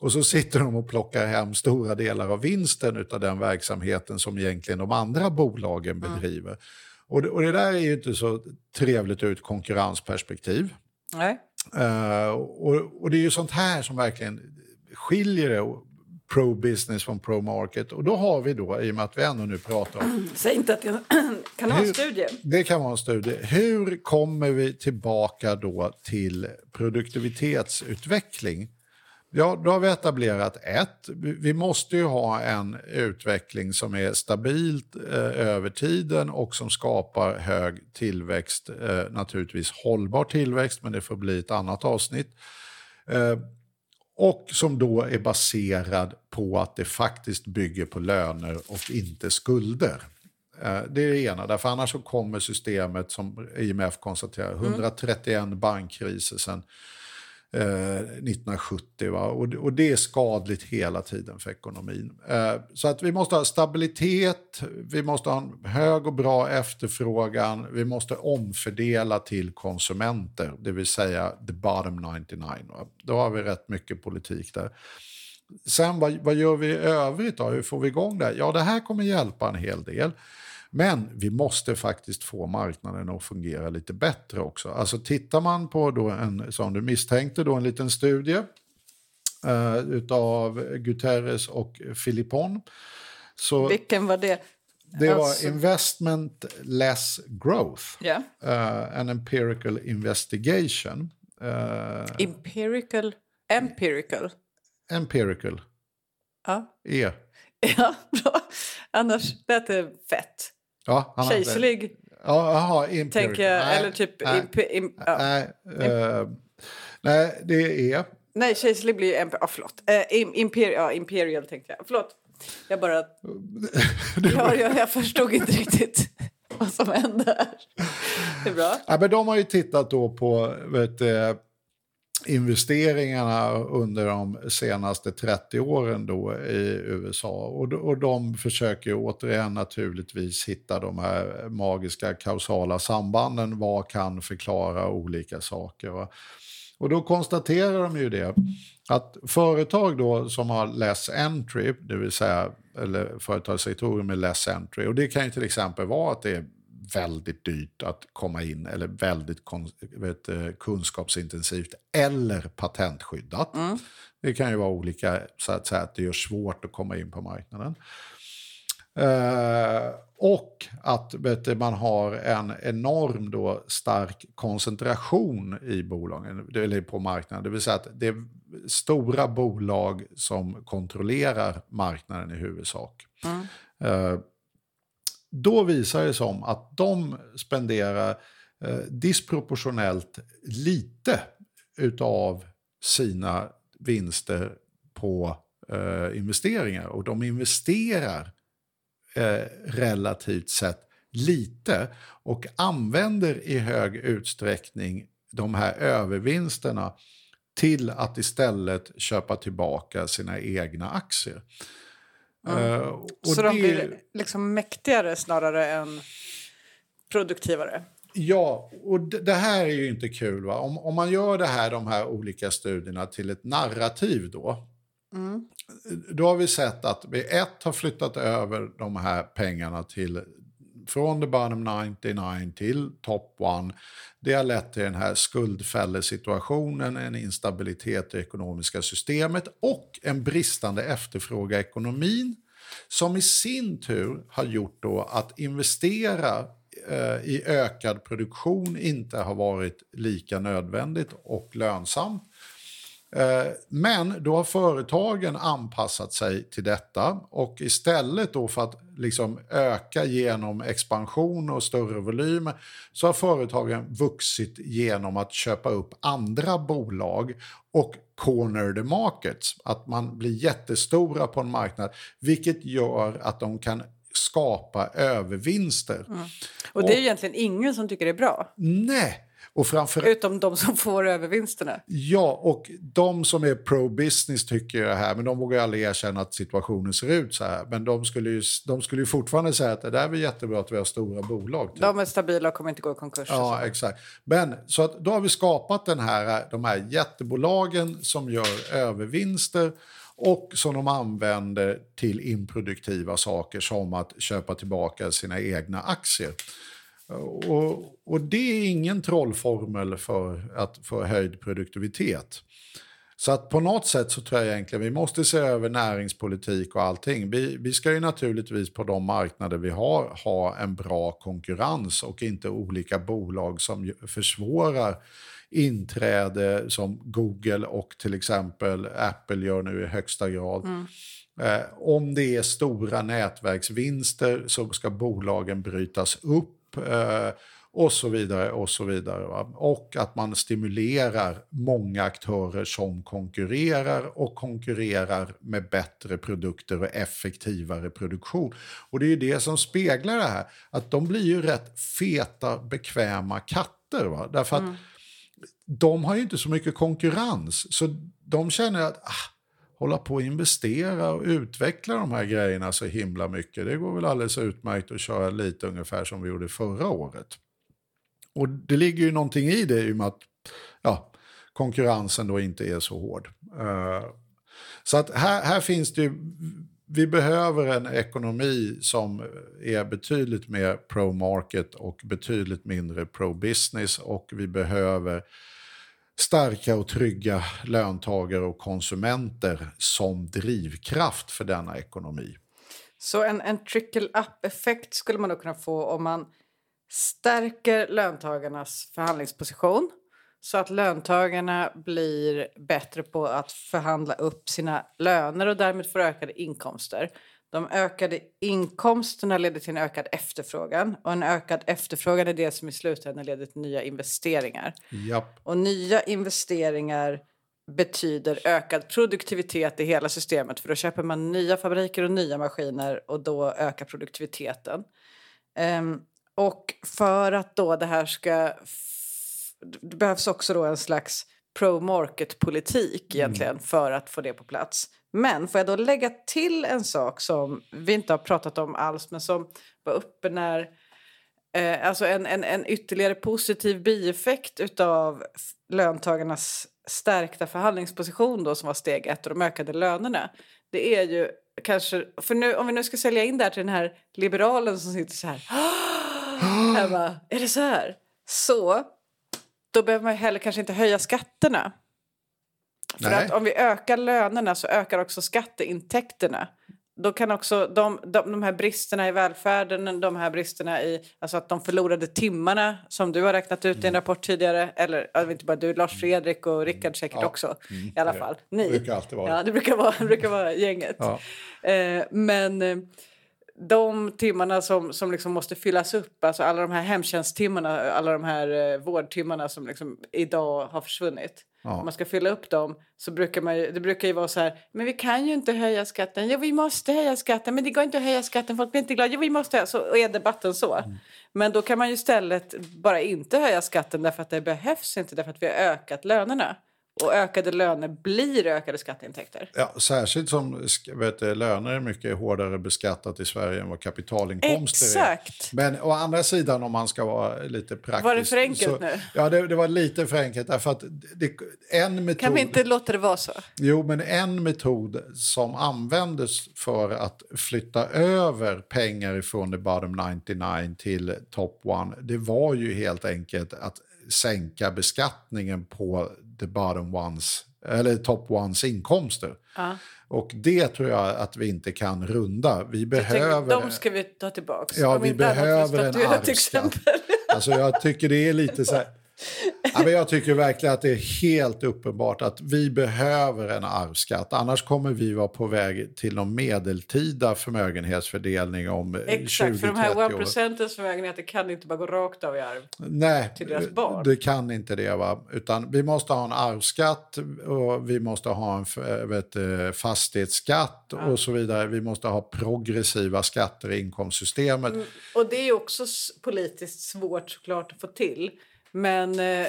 Och så sitter de och plockar hem stora delar av vinsten av den verksamheten som egentligen de andra bolagen bedriver. Och, det, och det där är ju inte så trevligt ur ett konkurrensperspektiv. Nej. Eh, och, och det är ju sånt här som verkligen skiljer det, pro-business från pro-market. Och då har vi då, i och med att vi ändå nu pratar om... Säg inte att det kan vara en studie. Det kan vara en studie. Hur kommer vi tillbaka då till produktivitetsutveckling? Ja, då har vi etablerat ett. Vi måste ju ha en utveckling som är stabilt eh, över tiden och som skapar hög tillväxt. Eh, naturligtvis hållbar tillväxt, men det får bli ett annat avsnitt. Eh, och som då är baserad på att det faktiskt bygger på löner och inte skulder. Eh, Det är det ena, därför annars så kommer systemet som IMF konstaterar, 131 bankkriser sedan eh, 1970. Va? Och, det- och det är skadligt hela tiden för ekonomin. Eh, så att vi måste ha stabilitet, vi måste ha en hög och bra efterfrågan, vi måste omfördela till konsumenter, det vill säga the bottom 99. Va? Då har vi rätt mycket politik där. Sen vad, vad gör vi i övrigt då? Hur får vi igång det? Ja, det här kommer hjälpa en hel del. Men vi måste faktiskt få marknaden att fungera lite bättre också. Alltså tittar man på då en, som du misstänkte, då en liten studie eh, utav Guterres och Philippon. Så Vilken var det? det var alltså- investment less growth, Ja. eh, an empirical investigation. Eh, Empirical. Empirical. empirical, Ja. E. Ja, bra. Annars lät det fett. Ja, han hade- Kejserlig, Ja, empirical. tänker jag. Nej, eller typ... nej, Imp, im, ja. nej, eh, nej, det är... Nej, kejserlig blir ju... emp- Ja, förlåt. Eh, im, imper, ja, imperial tänkte jag. Förlåt. Jag bara... Ja, jag, jag förstod inte riktigt vad som hände här. Det är bra. Ja, men de har ju tittat då på vet, du, investeringarna under de senaste 30 åren då i USA. Och, de- och de försöker återigen naturligtvis hitta de här magiska kausala sambanden. Vad kan förklara olika saker? Va? Och då konstaterar de ju det att företag då som har less entry, det vill säga eller företagssektorer med less entry, och det kan ju till exempel vara att det är väldigt dyrt att komma in eller väldigt vet, eh, kunskapsintensivt eller patentskyddat. Det kan ju vara olika, så att säga att det gör svårt att komma in på marknaden. Eh, och att vet man har en enorm då stark koncentration i bolagen, eller på marknaden. Det vill säga att det är stora bolag som kontrollerar marknaden i huvudsak. Eh, då visar det sig om att de spenderar eh, disproportionellt lite utav sina vinster på eh, investeringar. Och de investerar eh, relativt sett lite och använder i hög utsträckning de här övervinsterna till att istället köpa tillbaka sina egna aktier. Eh, och Så de det- blir liksom mäktigare snarare än produktivare. Ja, och det, det här är ju inte kul. Va? Om, om man gör det här, de här olika studierna till ett narrativ då. Då har vi sett att vi ett har flyttat över de här pengarna till från the bottom 99 till top one. Det har lett till den här skuldfällesituationen, en instabilitet i det ekonomiska systemet och en bristande efterfrågan i ekonomin som i sin tur har gjort då att investera eh, i ökad produktion inte har varit lika nödvändigt och lönsamt. Eh, men då har företagen anpassat sig till detta och istället då för att liksom öka genom expansion och större volymer så har företagen vuxit genom att köpa upp andra bolag och corner the markets. Att man blir jättestora på en marknad vilket gör att de kan skapa övervinster. Mm. Och det är och, egentligen ingen som tycker det är bra. Nej, och framför... Utom de som får övervinsterna. Ja, och de som är pro-business tycker det här, men de vågar aldrig erkänna att situationen ser ut så här. Men de skulle ju, de skulle ju fortfarande säga att det där är jättebra att vi har stora bolag. Typ. De är stabila och kommer inte gå i konkurs. Ja, exakt. Men så att då har vi skapat den här, de här jättebolagen som gör övervinster och som de använder till improduktiva saker som att köpa tillbaka sina egna aktier. Och, och, det är ingen trollformel för att få höjd produktivitet. Så att på något sätt så tror jag egentligen vi måste se över näringspolitik och allting. Vi, vi ska ju naturligtvis på de marknader vi har ha en bra konkurrens och inte olika bolag som försvårar inträde som Google och till exempel Apple gör nu i högsta grad. Mm. Eh, om det är stora nätverksvinster så ska bolagen brytas upp eh, och så vidare. Och så vidare. Va? Och att man stimulerar många aktörer som konkurrerar och konkurrerar med bättre produkter och effektivare produktion. Och det är det som speglar det här, att de blir ju rätt feta, bekväma katter. Va? Därför att mm. de har ju inte så mycket konkurrens, så de känner att ah, hålla på och investera och utveckla de här grejerna så himla mycket. Det går väl alldeles utmärkt att köra lite ungefär som vi gjorde förra året. Och det ligger ju någonting i det i och med att ja, konkurrensen då inte är så hård. Eh, så att här, här finns det ju, vi behöver en ekonomi som är betydligt mer pro-market och betydligt mindre pro-business och vi behöver starka och trygga löntagare och konsumenter som drivkraft för denna ekonomi. Så en, en trickle-up-effekt skulle man då kunna få om man stärker löntagarnas förhandlingsposition så att löntagarna blir bättre på att förhandla upp sina löner och därmed får ökade inkomster. De ökade inkomsterna leder till en ökad efterfrågan och en ökad efterfrågan är det som i slutändan leder till nya investeringar. Japp. Och nya investeringar betyder ökad produktivitet i hela systemet för då köper man nya fabriker och nya maskiner och då ökar produktiviteten. Um, och för att då det här ska... Det behövs också då en slags pro-market-politik egentligen mm. för att få det på plats. Men får jag då lägga till en sak som vi inte har pratat om alls men som var uppe när... Eh, alltså en, en, en ytterligare positiv bieffekt av löntagarnas stärkta förhandlingsposition då, som var steg ett och de ökade lönerna. Det är ju kanske... För nu, om vi nu ska sälja in det här till den här liberalen som sitter så här... Bara, är det så här? Så då behöver man heller kanske inte höja skatterna. För Nej. att om vi ökar lönerna så ökar också skatteintäkterna. Då kan också de, de, de här bristerna i välfärden, de här bristerna i alltså att de förlorade timmarna som du har räknat ut i en mm. rapport tidigare, eller inte bara du, Lars Fredrik och Rickard säkert ja. också mm. i alla fall. Ni. Det brukar alltid vara. Ja, det brukar vara, det brukar vara gänget. Ja. Eh, men eh, de timmarna som, som liksom måste fyllas upp, alltså alla de här hemtjänsttimmarna, alla de här eh, vårdtimmarna som liksom idag har försvunnit. Ja. Om man ska fylla upp dem så brukar man ju, det brukar ju vara så här, men vi kan ju inte höja skatten. Jo, vi måste höja skatten, men det går inte att höja skatten, folk blir inte glada. Jo, vi måste höja. Så är debatten så. Mm. Men då kan man ju istället bara inte höja skatten därför att det behövs inte, därför att vi har ökat lönerna. Och ökade löner blir ökade skatteintäkter. Ja, särskilt som vet du, löner är mycket hårdare beskattat i Sverige än vad kapitalinkomster Exakt. är. Men å andra sidan om man ska vara lite praktisk. Var det för enkelt så, nu? Ja, det, det, var lite för enkelt. Därför att det, en metod, kan vi inte låta det vara så? Jo, men en metod som användes för att flytta över pengar från the bottom 99 till top one, det var ju helt enkelt att sänka beskattningen på the bottom ones, eller top ones inkomster. Ja. Och det tror jag att vi inte kan runda. Vi behöver... de ska vi ta tillbaka. Ja, vi behöver en arvsskatt. Alltså jag tycker det är lite så här... Ja, men jag tycker verkligen att det är helt uppenbart att vi behöver en arvsskatt. Annars kommer vi vara på väg till någon medeltida förmögenhetsfördelning om 20-30 år. Exakt, för de här 1 procentens förmögenheter kan inte bara gå rakt av i arv. Nej, till deras barn. det kan inte det. Va? Utan vi måste ha en arvsskatt och vi måste ha en f- vet, eh, fastighetsskatt och så vidare. Vi måste ha progressiva skatter i inkomstsystemet. Och det är också politiskt svårt såklart att få till. Men, eh,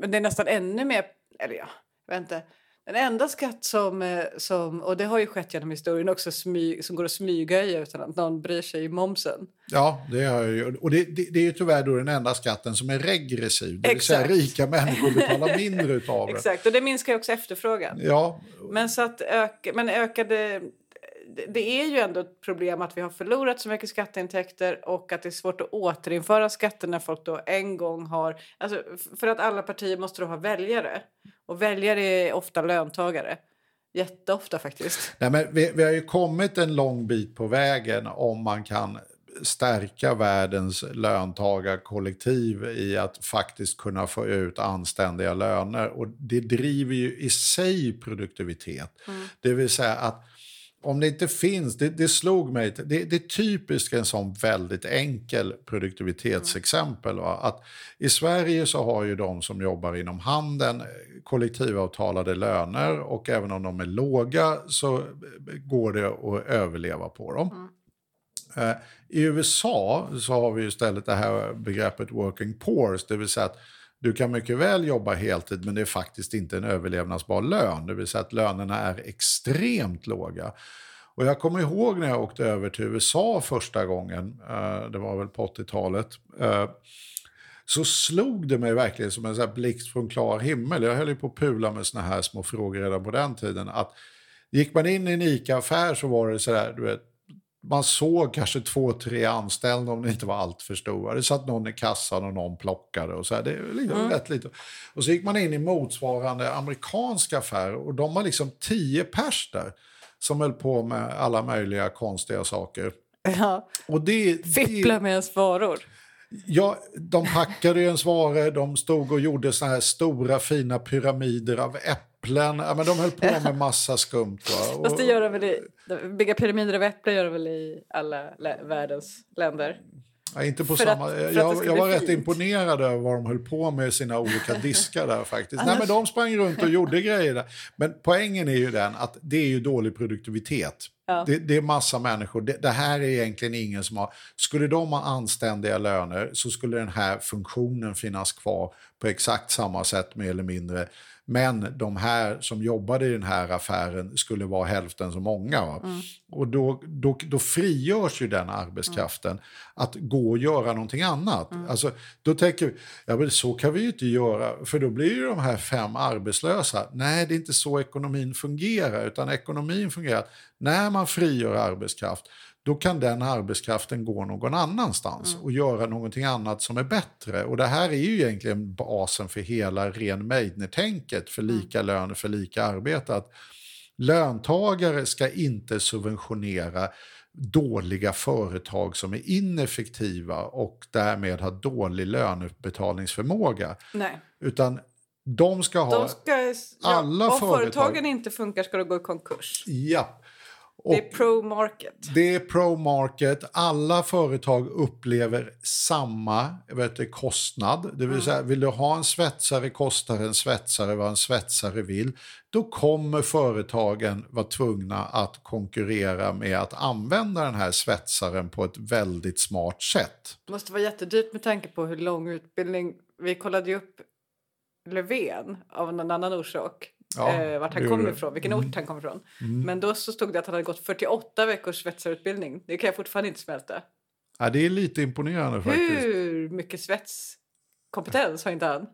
men det är nästan ännu mer... Eller ja, jag vet inte. Den enda skatt som, eh, som, och det har ju skett genom historien också, smy, som går att smyghöja utan att någon bryr sig i momsen. Ja, det har jag ju. Och det, det, det är ju tyvärr då den enda skatten som är regressiv. Det vill säga rika människor betalar mindre utav det. Exakt, och det minskar också efterfrågan. Ja, Men, så att öka, men ökade... det- är ju ändå ett problem att vi har förlorat så mycket skatteintäkter och att det är svårt att återinföra skatter när folk då en gång har... Alltså, för att alla partier måste då ha väljare. Och väljare är ofta löntagare. Jätteofta faktiskt. Nej, men vi, vi har ju kommit en lång bit på vägen om man kan stärka världens löntagarkollektiv i att faktiskt kunna få ut anständiga löner. Och det driver ju i sig produktivitet. Det vill säga att om det inte finns, det, det slog mig, det, det är typiskt en sån väldigt enkel produktivitetsexempel. Va? Att I Sverige så har ju de som jobbar inom handeln eh, kollektivavtalade löner och även om de är låga så eh, går det att överleva på dem. Eh, I USA så har vi istället det här begreppet working poors, det vill säga att du kan mycket väl jobba heltid men det är faktiskt inte en överlevnadsbar lön. Det vill säga att lönerna är extremt låga. Och jag kommer ihåg när jag åkte över till USA första gången, eh, det var väl på 80-talet, eh, så slog det mig verkligen som en så här blixt från klar himmel. Jag höll ju på att pula med såna här små frågor redan på den tiden. Att gick man in i en ICA-affär så var det så där, du vet, man såg kanske två, tre anställda om det inte var allt för stora. Det satt någon i kassan och någon plockade. Och så här. Det är liksom rätt lite. Och så gick man in i motsvarande amerikanska affärer och de var liksom tio pers där som höll på med alla möjliga konstiga saker. Ja. Och det, Fippla med ens varor. ja, de packade ens varor, de stod och gjorde såna här stora fina pyramider av äpplen. Ja, men de höll på med massa skumt. Va? Och- Fast det gör de väl i... Bygga pyramider av äpplen gör de väl i alla lä- världens länder. Ja, inte på För samma... att- jag jag var rätt fint. imponerad över vad de höll på med sina olika diskar där faktiskt. Nej, men de sprang runt och gjorde grejer där. Men poängen är ju den att det är ju dålig produktivitet. Ja. Det, det är massa människor. Det, det här är egentligen ingen som har... Skulle de ha anständiga löner så skulle den här funktionen finnas kvar på exakt samma sätt mer eller mindre. Men de här som jobbade i den här affären skulle vara hälften så många. Va? Och då, då, då frigörs ju den arbetskraften att gå och göra någonting annat. Alltså, då tänker vi, ja men så kan vi ju inte göra, för då blir ju de här fem arbetslösa. Nej, det är inte så ekonomin fungerar, utan ekonomin fungerar när man frigör arbetskraft, då kan den arbetskraften gå någon annanstans och göra någonting annat som är bättre. Och det här är ju egentligen basen för hela ren Meidner-tänket för lika lön för lika arbete. Att löntagare ska inte subventionera dåliga företag som är ineffektiva och därmed har dålig löneutbetalningsförmåga. Nej. Utan de ska ha... De ska, ja, alla om företag- företagen inte funkar ska de gå i konkurs. Ja. Det är pro-market. det är pro-market. Alla företag upplever samma vet kostnad. Det vill säga, vill du ha en svetsare kostar en svetsare vad en svetsare vill. Då kommer företagen vara tvungna att konkurrera med att använda den här svetsaren på ett väldigt smart sätt. Det måste vara jättedyrt med tanke på hur lång utbildning... Vi kollade ju upp Löfven av någon annan orsak. Ja, eh, vart han kom ifrån, vilken ort han kom ifrån. Men då så stod det att han hade gått 48 veckors svetsarutbildning. Det kan jag fortfarande inte smälta. Ja, det är lite imponerande faktiskt. Hur mycket svetskompetens har inte han?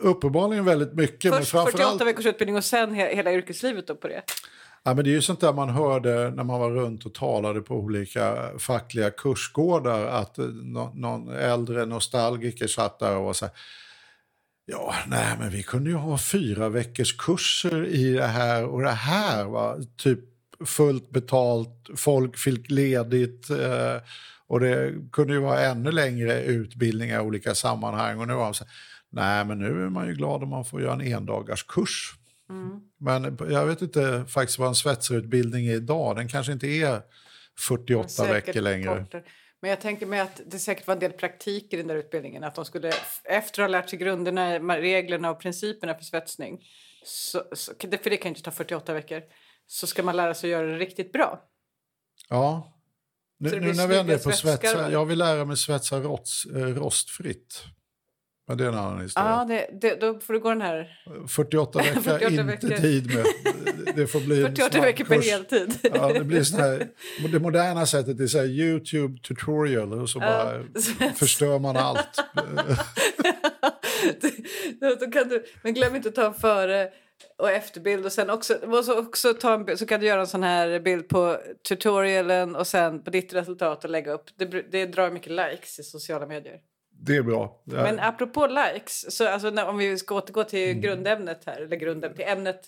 Uppenbarligen väldigt mycket. men Först framförallt... 48 veckors utbildning och sen he hela yrkeslivet då på det. Ja, men det är ju sånt där man hörde när man var runt och talade på olika fackliga kursgårdar att eh, nå- någon äldre nostalgiker satt där och var så här Ja, nej, men vi kunde ju ha fyra veckors kurser i det här och det här. Va? Typ fullt betalt, folk fick ledigt eh, och det kunde ju vara ännu längre utbildningar i olika sammanhang. Och nu var så Nej, men nu är man ju glad om man får göra en endagars kurs. Mm. Men jag vet inte faktiskt vad en svetsarutbildning är idag. Den kanske inte är 48 veckor längre. Kortare. Men jag tänker mig att det säkert var en del praktik i den där utbildningen. Att de skulle, efter att ha lärt sig grunderna, reglerna och principerna för svetsning, så, så, för det kan inte ta 48 veckor, så ska man lära sig att göra det riktigt bra. Ja. Nu, nu när vi ändå är på svetsa, jag vill lära mig svetsa rost, eh, rostfritt. Men det är en annan historia. Ja, det, det, då får du gå den här... 48 veckor, 48 inte veckor. tid med. Det får bli 48 veckor på heltid. Ja, det blir sån här, det moderna sättet är så Youtube tutorial och så bara ja. förstör man allt. då kan du, men glöm inte att ta en före och efterbild och sen också, och också ta en, så kan du göra en sån här bild på tutorialen och sen på ditt resultat och lägga upp. Det, det drar mycket likes i sociala medier. Det är bra. Ja. Men apropå likes, så alltså när, om vi ska återgå till mm. grundämnet här, eller grunden till ämnet.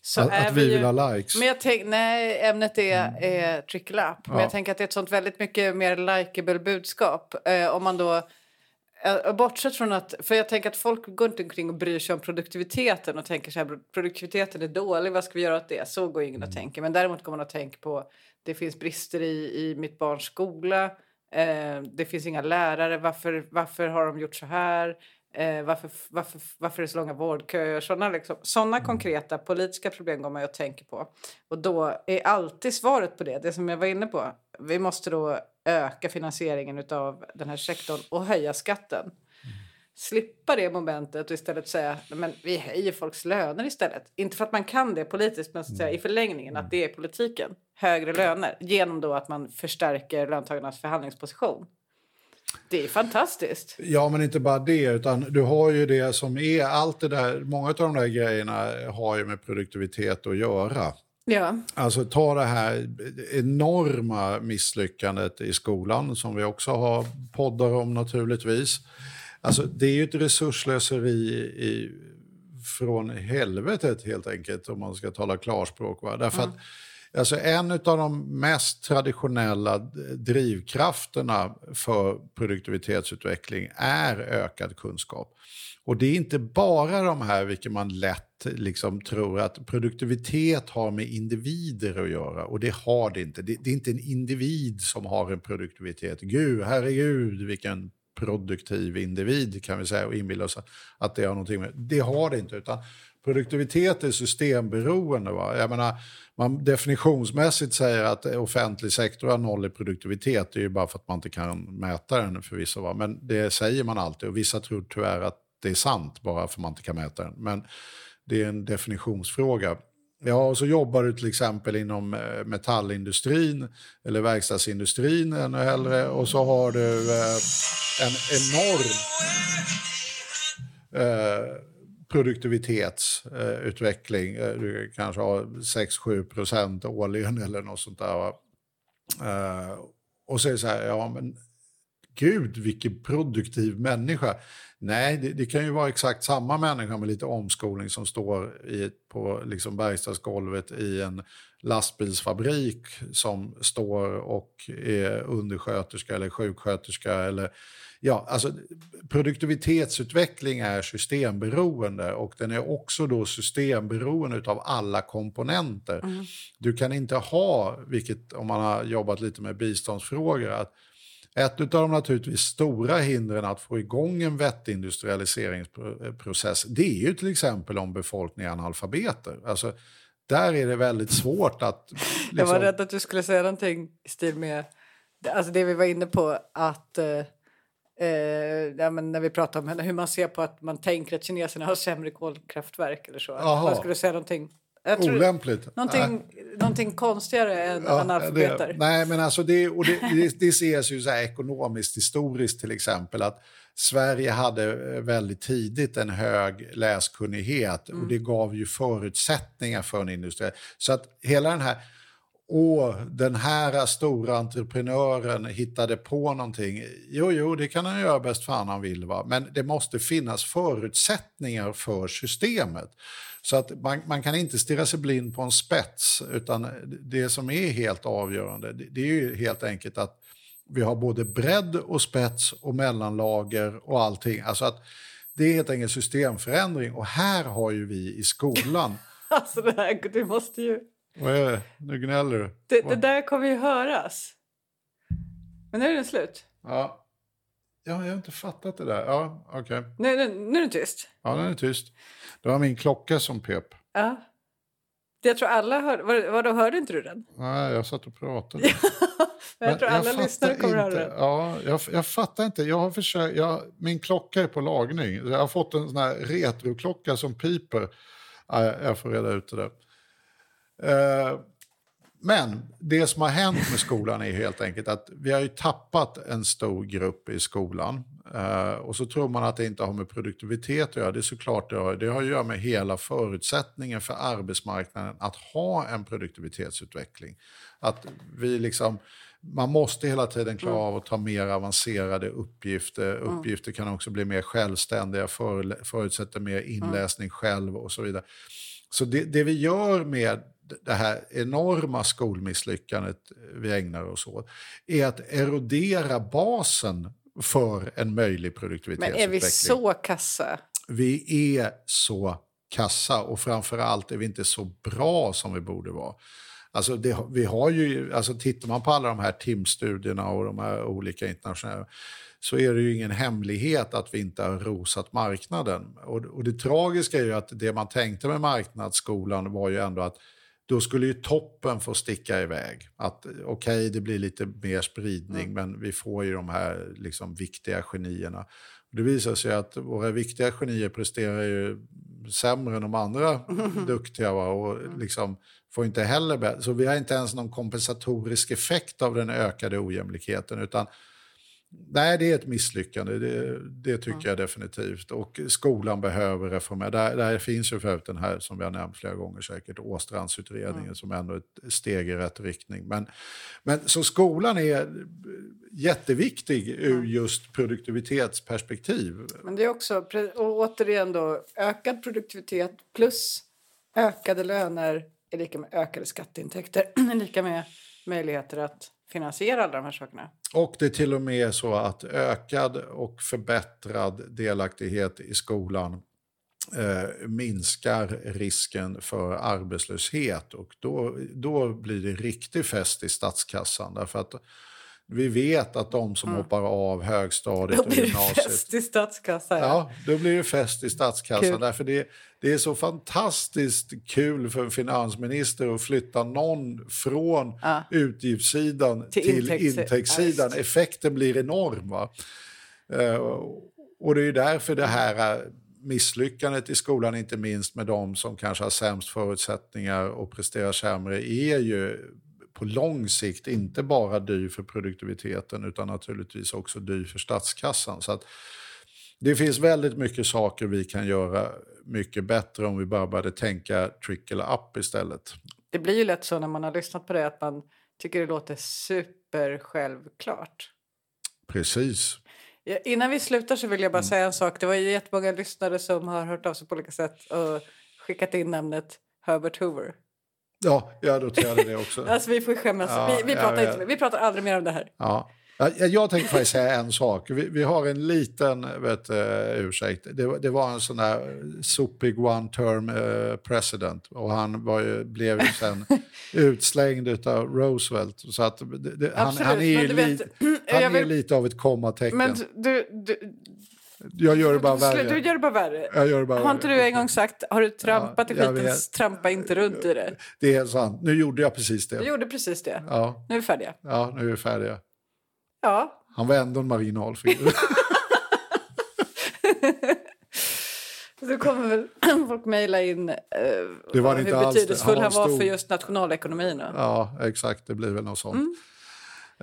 Så att, är att vi, vi vill ha likes? Men jag tänk, nej, ämnet är, mm. är trickle up. Ja. Men jag tänker att det är ett sånt väldigt mycket mer likeable budskap. Eh, om man då... Eh, bortsett från att, för jag tänker att folk går inte omkring och bryr sig om produktiviteten och tänker så här, produktiviteten är dålig, vad ska vi göra åt det? Så går ingen mm. och tänker. Men däremot går man och tänker på, det finns brister i, i mitt barns skola, Eh, det finns inga lärare. Varför, varför har de gjort så här? Eh, varför, varför, varför är det så långa vårdköer? Sådana liksom, såna mm. konkreta politiska problem går man och tänker på. Och då är alltid svaret på det, det som jag var inne på. Vi måste då öka finansieringen av den här sektorn och höja skatten slippa det momentet och istället säga men vi höjer folks löner istället. Inte för att man kan det politiskt, men så att säga, i förlängningen att det är politiken. Högre löner genom då att man förstärker löntagarnas förhandlingsposition. Det är fantastiskt. Ja, men inte bara det, utan du har ju det som är allt det där. Många av de där grejerna har ju med produktivitet att göra. Ja. Alltså ta det här enorma misslyckandet i skolan som vi också har poddar om naturligtvis. Alltså, det är ju ett resurslöseri i, från helvetet helt enkelt om man ska tala klarspråk. Va? Därför mm. att Alltså en av de mest traditionella drivkrafterna för produktivitetsutveckling är ökad kunskap. Och det är inte bara de här, vilket man lätt liksom tror att produktivitet har med individer att göra. Och det har det inte. Det, det är inte en individ som har en produktivitet. Gud, herregud vilken produktiv individ kan vi säga och inbilla oss att det har någonting med. Det har det inte, utan produktivitet är systemberoende. Va? Jag menar, man definitionsmässigt säger att offentlig sektor har noll i produktivitet, det är ju bara för att man inte kan mäta den förvisso. Va? Men det säger man alltid och vissa tror tyvärr att det är sant bara för att man inte kan mäta den. Men det är en definitionsfråga. Ja, och så jobbar du till exempel inom eh, metallindustrin eller verkstadsindustrin ännu hellre och så har du eh, en enorm eh, produktivitetsutveckling. Eh, du kanske har 6-7 procent årligen eller något sånt där. Eh, och så är det så här, ja men gud vilken produktiv människa. Nej, det, det, kan ju vara exakt samma människa med lite omskolning som står i, på liksom verkstadsgolvet i en lastbilsfabrik som står och är undersköterska eller sjuksköterska eller Ja, alltså, produktivitetsutveckling är systemberoende och den är också då systemberoende av alla komponenter. Mm. Du kan inte ha, vilket om man har jobbat lite med biståndsfrågor, att ett av de naturligtvis stora hindren att få igång en vettig industrialiseringsprocess det är ju till exempel om befolkningen är analfabeter. Alltså, där är det väldigt svårt att... Liksom... Jag var liksom- rädd att du skulle säga någonting i stil med alltså det vi var inne på att eh, eh, ja, men när vi pratar om hur man ser på att man tänker att kineserna har sämre kolkraftverk eller så. Man skulle säga någonting jag tror Olämpligt. Någonting, någonting konstigare än ja, analfabeter. nej, men alltså det, och det, det, det ses ju så ekonomiskt historiskt till exempel att Sverige hade väldigt tidigt en hög läskunnighet mm. och det gav ju förutsättningar för en industri. Så att hela den här Åh, den här stora entreprenören hittade på någonting. Jo, jo, det kan han göra bäst fan han vill, va? men det måste finnas förutsättningar för systemet. Så att man, man kan inte stirra sig blind på en spets, utan det som är helt avgörande det, det är ju helt enkelt att vi har både bredd och spets och mellanlager och allting. Alltså att Det är helt enkelt systemförändring och här har ju vi i skolan... alltså det här, du måste ju... Vad är det? Nu gnäller du. Det, det där kommer ju höras. Men nu är den slut. Ja. Ja, jag har inte fattat det där. Ja. Okay. Nu, nu, nu är den tyst. Ja, den är tyst. Det var min klocka som pep. Ja. Jag tror alla hörde... Var, var då hörde inte du den? Nej, jag satt och pratade. Men jag tror alla jag lyssnare kommer inte, höra den. Ja, jag, jag fattar inte. Jag har försökt, jag, min klocka är på lagning. Jag har fått en sån här retroklocka som piper. Ja, jag får reda ut det där. Uh, men det som har hänt med skolan är helt enkelt att vi har ju tappat en stor grupp i skolan. Uh, och så tror man att det inte har med produktivitet att göra. Det är såklart det har. Det har att göra med hela förutsättningen för arbetsmarknaden att ha en produktivitetsutveckling. Att vi liksom, man måste hela tiden klara mm. av att ta mer avancerade uppgifter. Mm. Uppgifter kan också bli mer självständiga, för, förutsätter mer mm. inläsning själv och så vidare. Så det, det vi gör med det här enorma skolmisslyckandet vi ägnar oss åt är att erodera basen för en möjlig produktivitetsutveckling. Men är vi så kassa? Vi är så kassa och framför allt är vi inte så bra som vi borde vara. Alltså det, vi har ju, alltså tittar man på alla de här timstudierna och de här olika internationella så är det ju ingen hemlighet att vi inte har rosat marknaden. Och, och det tragiska är ju att det man tänkte med marknadsskolan var ju ändå att då skulle ju toppen få sticka iväg. Att okej, okay, det blir lite mer spridning, mm. men vi får ju de här liksom, viktiga genierna. Det visar sig att våra viktiga genier presterar ju sämre än de andra duktiga. Va? Och liksom får inte heller Så vi har inte ens någon kompensatorisk effekt av den ökade ojämlikheten. utan Nej, det är ett misslyckande. Det, det tycker ja. jag definitivt. Och skolan behöver reformera. Där, där finns ju för den här, som vi har nämnt flera gånger säkert, Åstrandsutredningen ja. som ändå är ett steg i rätt riktning. Men, men så skolan är jätteviktig ur just produktivitetsperspektiv. Men det är också, och återigen då, ökad produktivitet plus ökade löner är lika med ökade skatteintäkter, är lika med möjligheter att finansiera alla de här sakerna. Och det är till och med så att ökad och förbättrad delaktighet i skolan eh, minskar risken för arbetslöshet och då, då blir det riktig fest i statskassan. Därför att vi vet att de som mm. hoppar av högstadiet och gymnasiet... Då blir det fest i statskassan. Ja. ja, då blir det fest i statskassan. Kul. Därför det, det är så fantastiskt kul för en finansminister att flytta någon från ja. utgiftssidan till, till intäkts intäktssidan. Ja, Effekten blir enorm. Va? Uh, och det är därför det här misslyckandet i skolan, inte minst med de som kanske har sämst förutsättningar och presterar sämre, är ju på lång sikt inte bara dyr för produktiviteten utan naturligtvis också dyr för statskassan. Så att det finns väldigt mycket saker vi kan göra mycket bättre om vi bara började tänka trickle up istället. Det blir ju lätt så när man har lyssnat på det att man tycker det låter super självklart. Precis. Innan vi slutar så vill jag bara mm. säga en sak. Det var ju jättemånga lyssnare som har hört av sig på olika sätt och skickat in namnet Herbert Hoover. Ja, jag noterade det också. alltså, vi får skämmas. Ja, vi, vi, pratar inte, vi pratar aldrig mer om det här. Ja. Jag, jag tänkte faktiskt säga en sak. Vi, vi har en liten vet, uh, ursäkt. Det, det, var en sån där sopig one-term uh, president och han var ju, blev ju sen utslängd av Roosevelt. Så att det, han, han, är ju li, han vill, är lite av ett kommatecken. Men du, du, jag gör det bara värre. Du gör det bara värre. Jag gör det bara har inte du en gång sagt, har du trampat ja, i skiten, trampa inte runt i det. Det är sant. Nu gjorde jag precis det. Du gjorde precis det. Ja. Nu är vi färdiga. Ja, nu är vi färdiga. Ja. Han var ändå en marginalfigur. Så kommer väl folk mejla in eh, det var hur betydelsefull han, han var för just nationalekonomin. Ja, exakt. Det blir väl något sånt. Mm.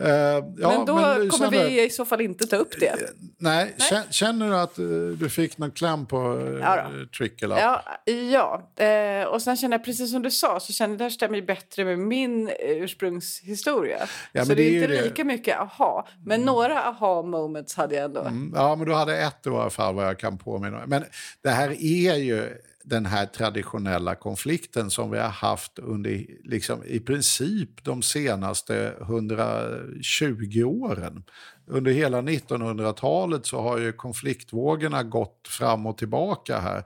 Uh, ja, men då men, kommer vi i så fall inte ta upp det. Uh, nej, nej. Känner du att uh, du fick någon kläm på uh, ja, Trickle Ja, ja. och sen känner jag precis som du sa, så känner jag det här stämmer bättre med min ursprungshistoria. Ja, så det är inte det. lika mycket aha, men mm. några aha moments hade jag ändå. Mm, ja, men du hade ett i alla fall vad jag kan påminna Men det här är ju den här traditionella konflikten som vi har haft under liksom, i princip de senaste 120 åren. Under hela 1900-talet så har ju konfliktvågorna gått fram och tillbaka här.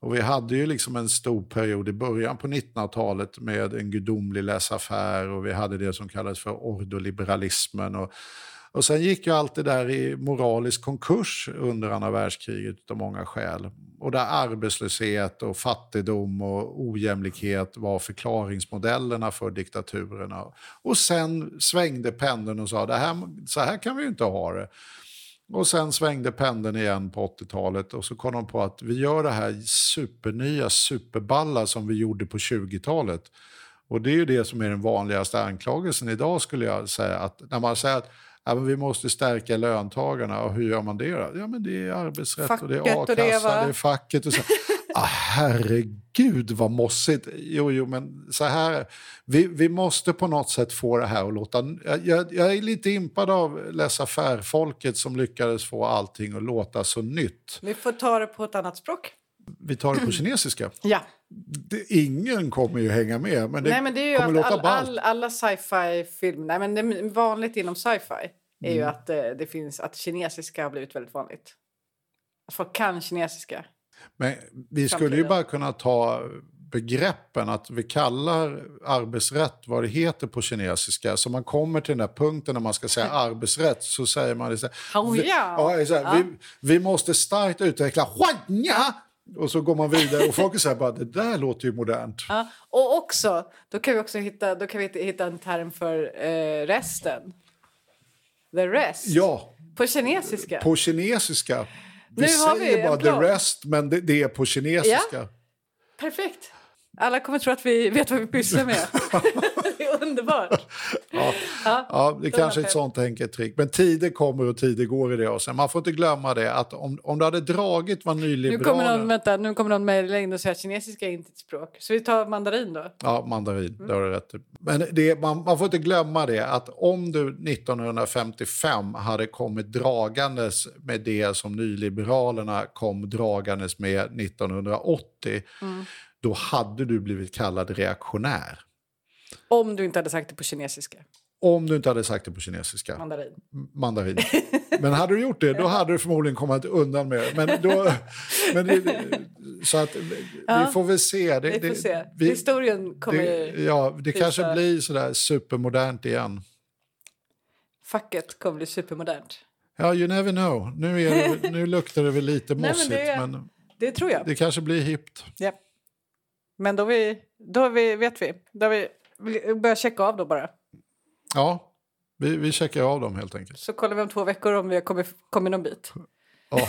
Och vi hade ju liksom en stor period i början på 1900-talet med en gudomlig laissez och vi hade det som kallades för ordoliberalismen. Och, och sen gick ju allt det där i moralisk konkurs under andra världskriget av många skäl. Och där arbetslöshet och fattigdom och ojämlikhet var förklaringsmodellerna för diktaturerna. Och sen svängde pendeln och sa det här, så här kan vi ju inte ha det. Och sen svängde pendeln igen på 80-talet och så kom de på att vi gör det här supernya, superballa som vi gjorde på 20-talet. Och det är ju det som är den vanligaste anklagelsen idag skulle jag säga. Att när man säger att ja, men vi måste stärka löntagarna, och hur gör man det då? Ja men det är arbetsrätt facket och det är a-kassa, det, det, är facket och så. ah, herregud vad mossigt. Jo, jo, men så här, vi, vi måste på något sätt få det här att låta... Jag, jag är lite impad av laissez-faire-folket som lyckades få allting att låta så nytt. Vi får ta det på ett annat språk. Vi tar det på kinesiska. Ja. Det, ingen kommer ju hänga med, men det, nej, men det är ju kommer att låta all, all, Alla sci-fi filmer, nej men det är vanligt inom sci-fi är mm. ju att det, eh, det finns att kinesiska har blivit väldigt vanligt. Att folk kan kinesiska. Men vi skulle ju bara kunna ta begreppen, att vi kallar arbetsrätt vad det heter på kinesiska. Så man kommer till den där punkten när man ska säga arbetsrätt så säger man det så här, vi, ja, så här, ja. vi, vi måste starkt utveckla och så går man vidare och folk säger bara det där låter ju modernt. Ja, och också, då kan vi också hitta, då kan vi hitta en term för eh, resten. The rest. Ja. På kinesiska. På kinesiska. Vi nu säger vi bara the rest, men det, det, är på kinesiska. Ja. Perfekt. Alla kommer tro att vi vet vad vi pysslar med. det är underbart. Ja, ja, ja det är kanske är ett sånt enkelt trick. Men tider kommer och tider går i det. Sen, man får inte glömma det att om, om du hade dragit vad nyliberaler... Nu kommer någon, vänta, nu kommer någon mejla in och säga att kinesiska är inte ett språk. Så vi tar mandarin då? Ja, mandarin. Mm. Det har du rätt Men det, man, man får inte glömma det att om du 1955 hade kommit dragandes med det som nyliberalerna kom dragandes med 1980 mm då hade du blivit kallad reaktionär. Om du inte hade sagt det på kinesiska. Om du inte hade sagt det på kinesiska. Mandarin. Mandarin. Men hade du gjort det, då hade du förmodligen kommit undan med det. Men då, men det, så att ja, vi får väl se. Det, vi får se. Vi, Historien kommer det, Ja, det kanske blir sådär supermodernt igen. Facket kommer bli supermodernt. Ja, you never know. Nu, är nu luktar det väl lite mossigt. Nej, men det, men det tror jag. Det kanske blir hippt. Ja. Men då, vi, då vi, vet vi. Då vi, börjar checka av då bara. Ja, vi, vi checkar av dem helt enkelt. Så kollar vi om två veckor om vi har kommit, kommit någon bit. Ja.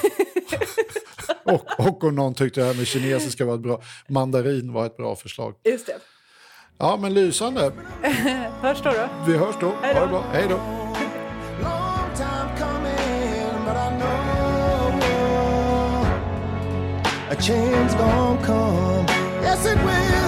och, och om någon tyckte det här med kinesiska var ett bra... Mandarin var ett bra förslag. Just det. Ja, men lysande. hörs då då. Vi hörs då. Hej då. Ha det bra. Hej då. A change gonna come yes it will.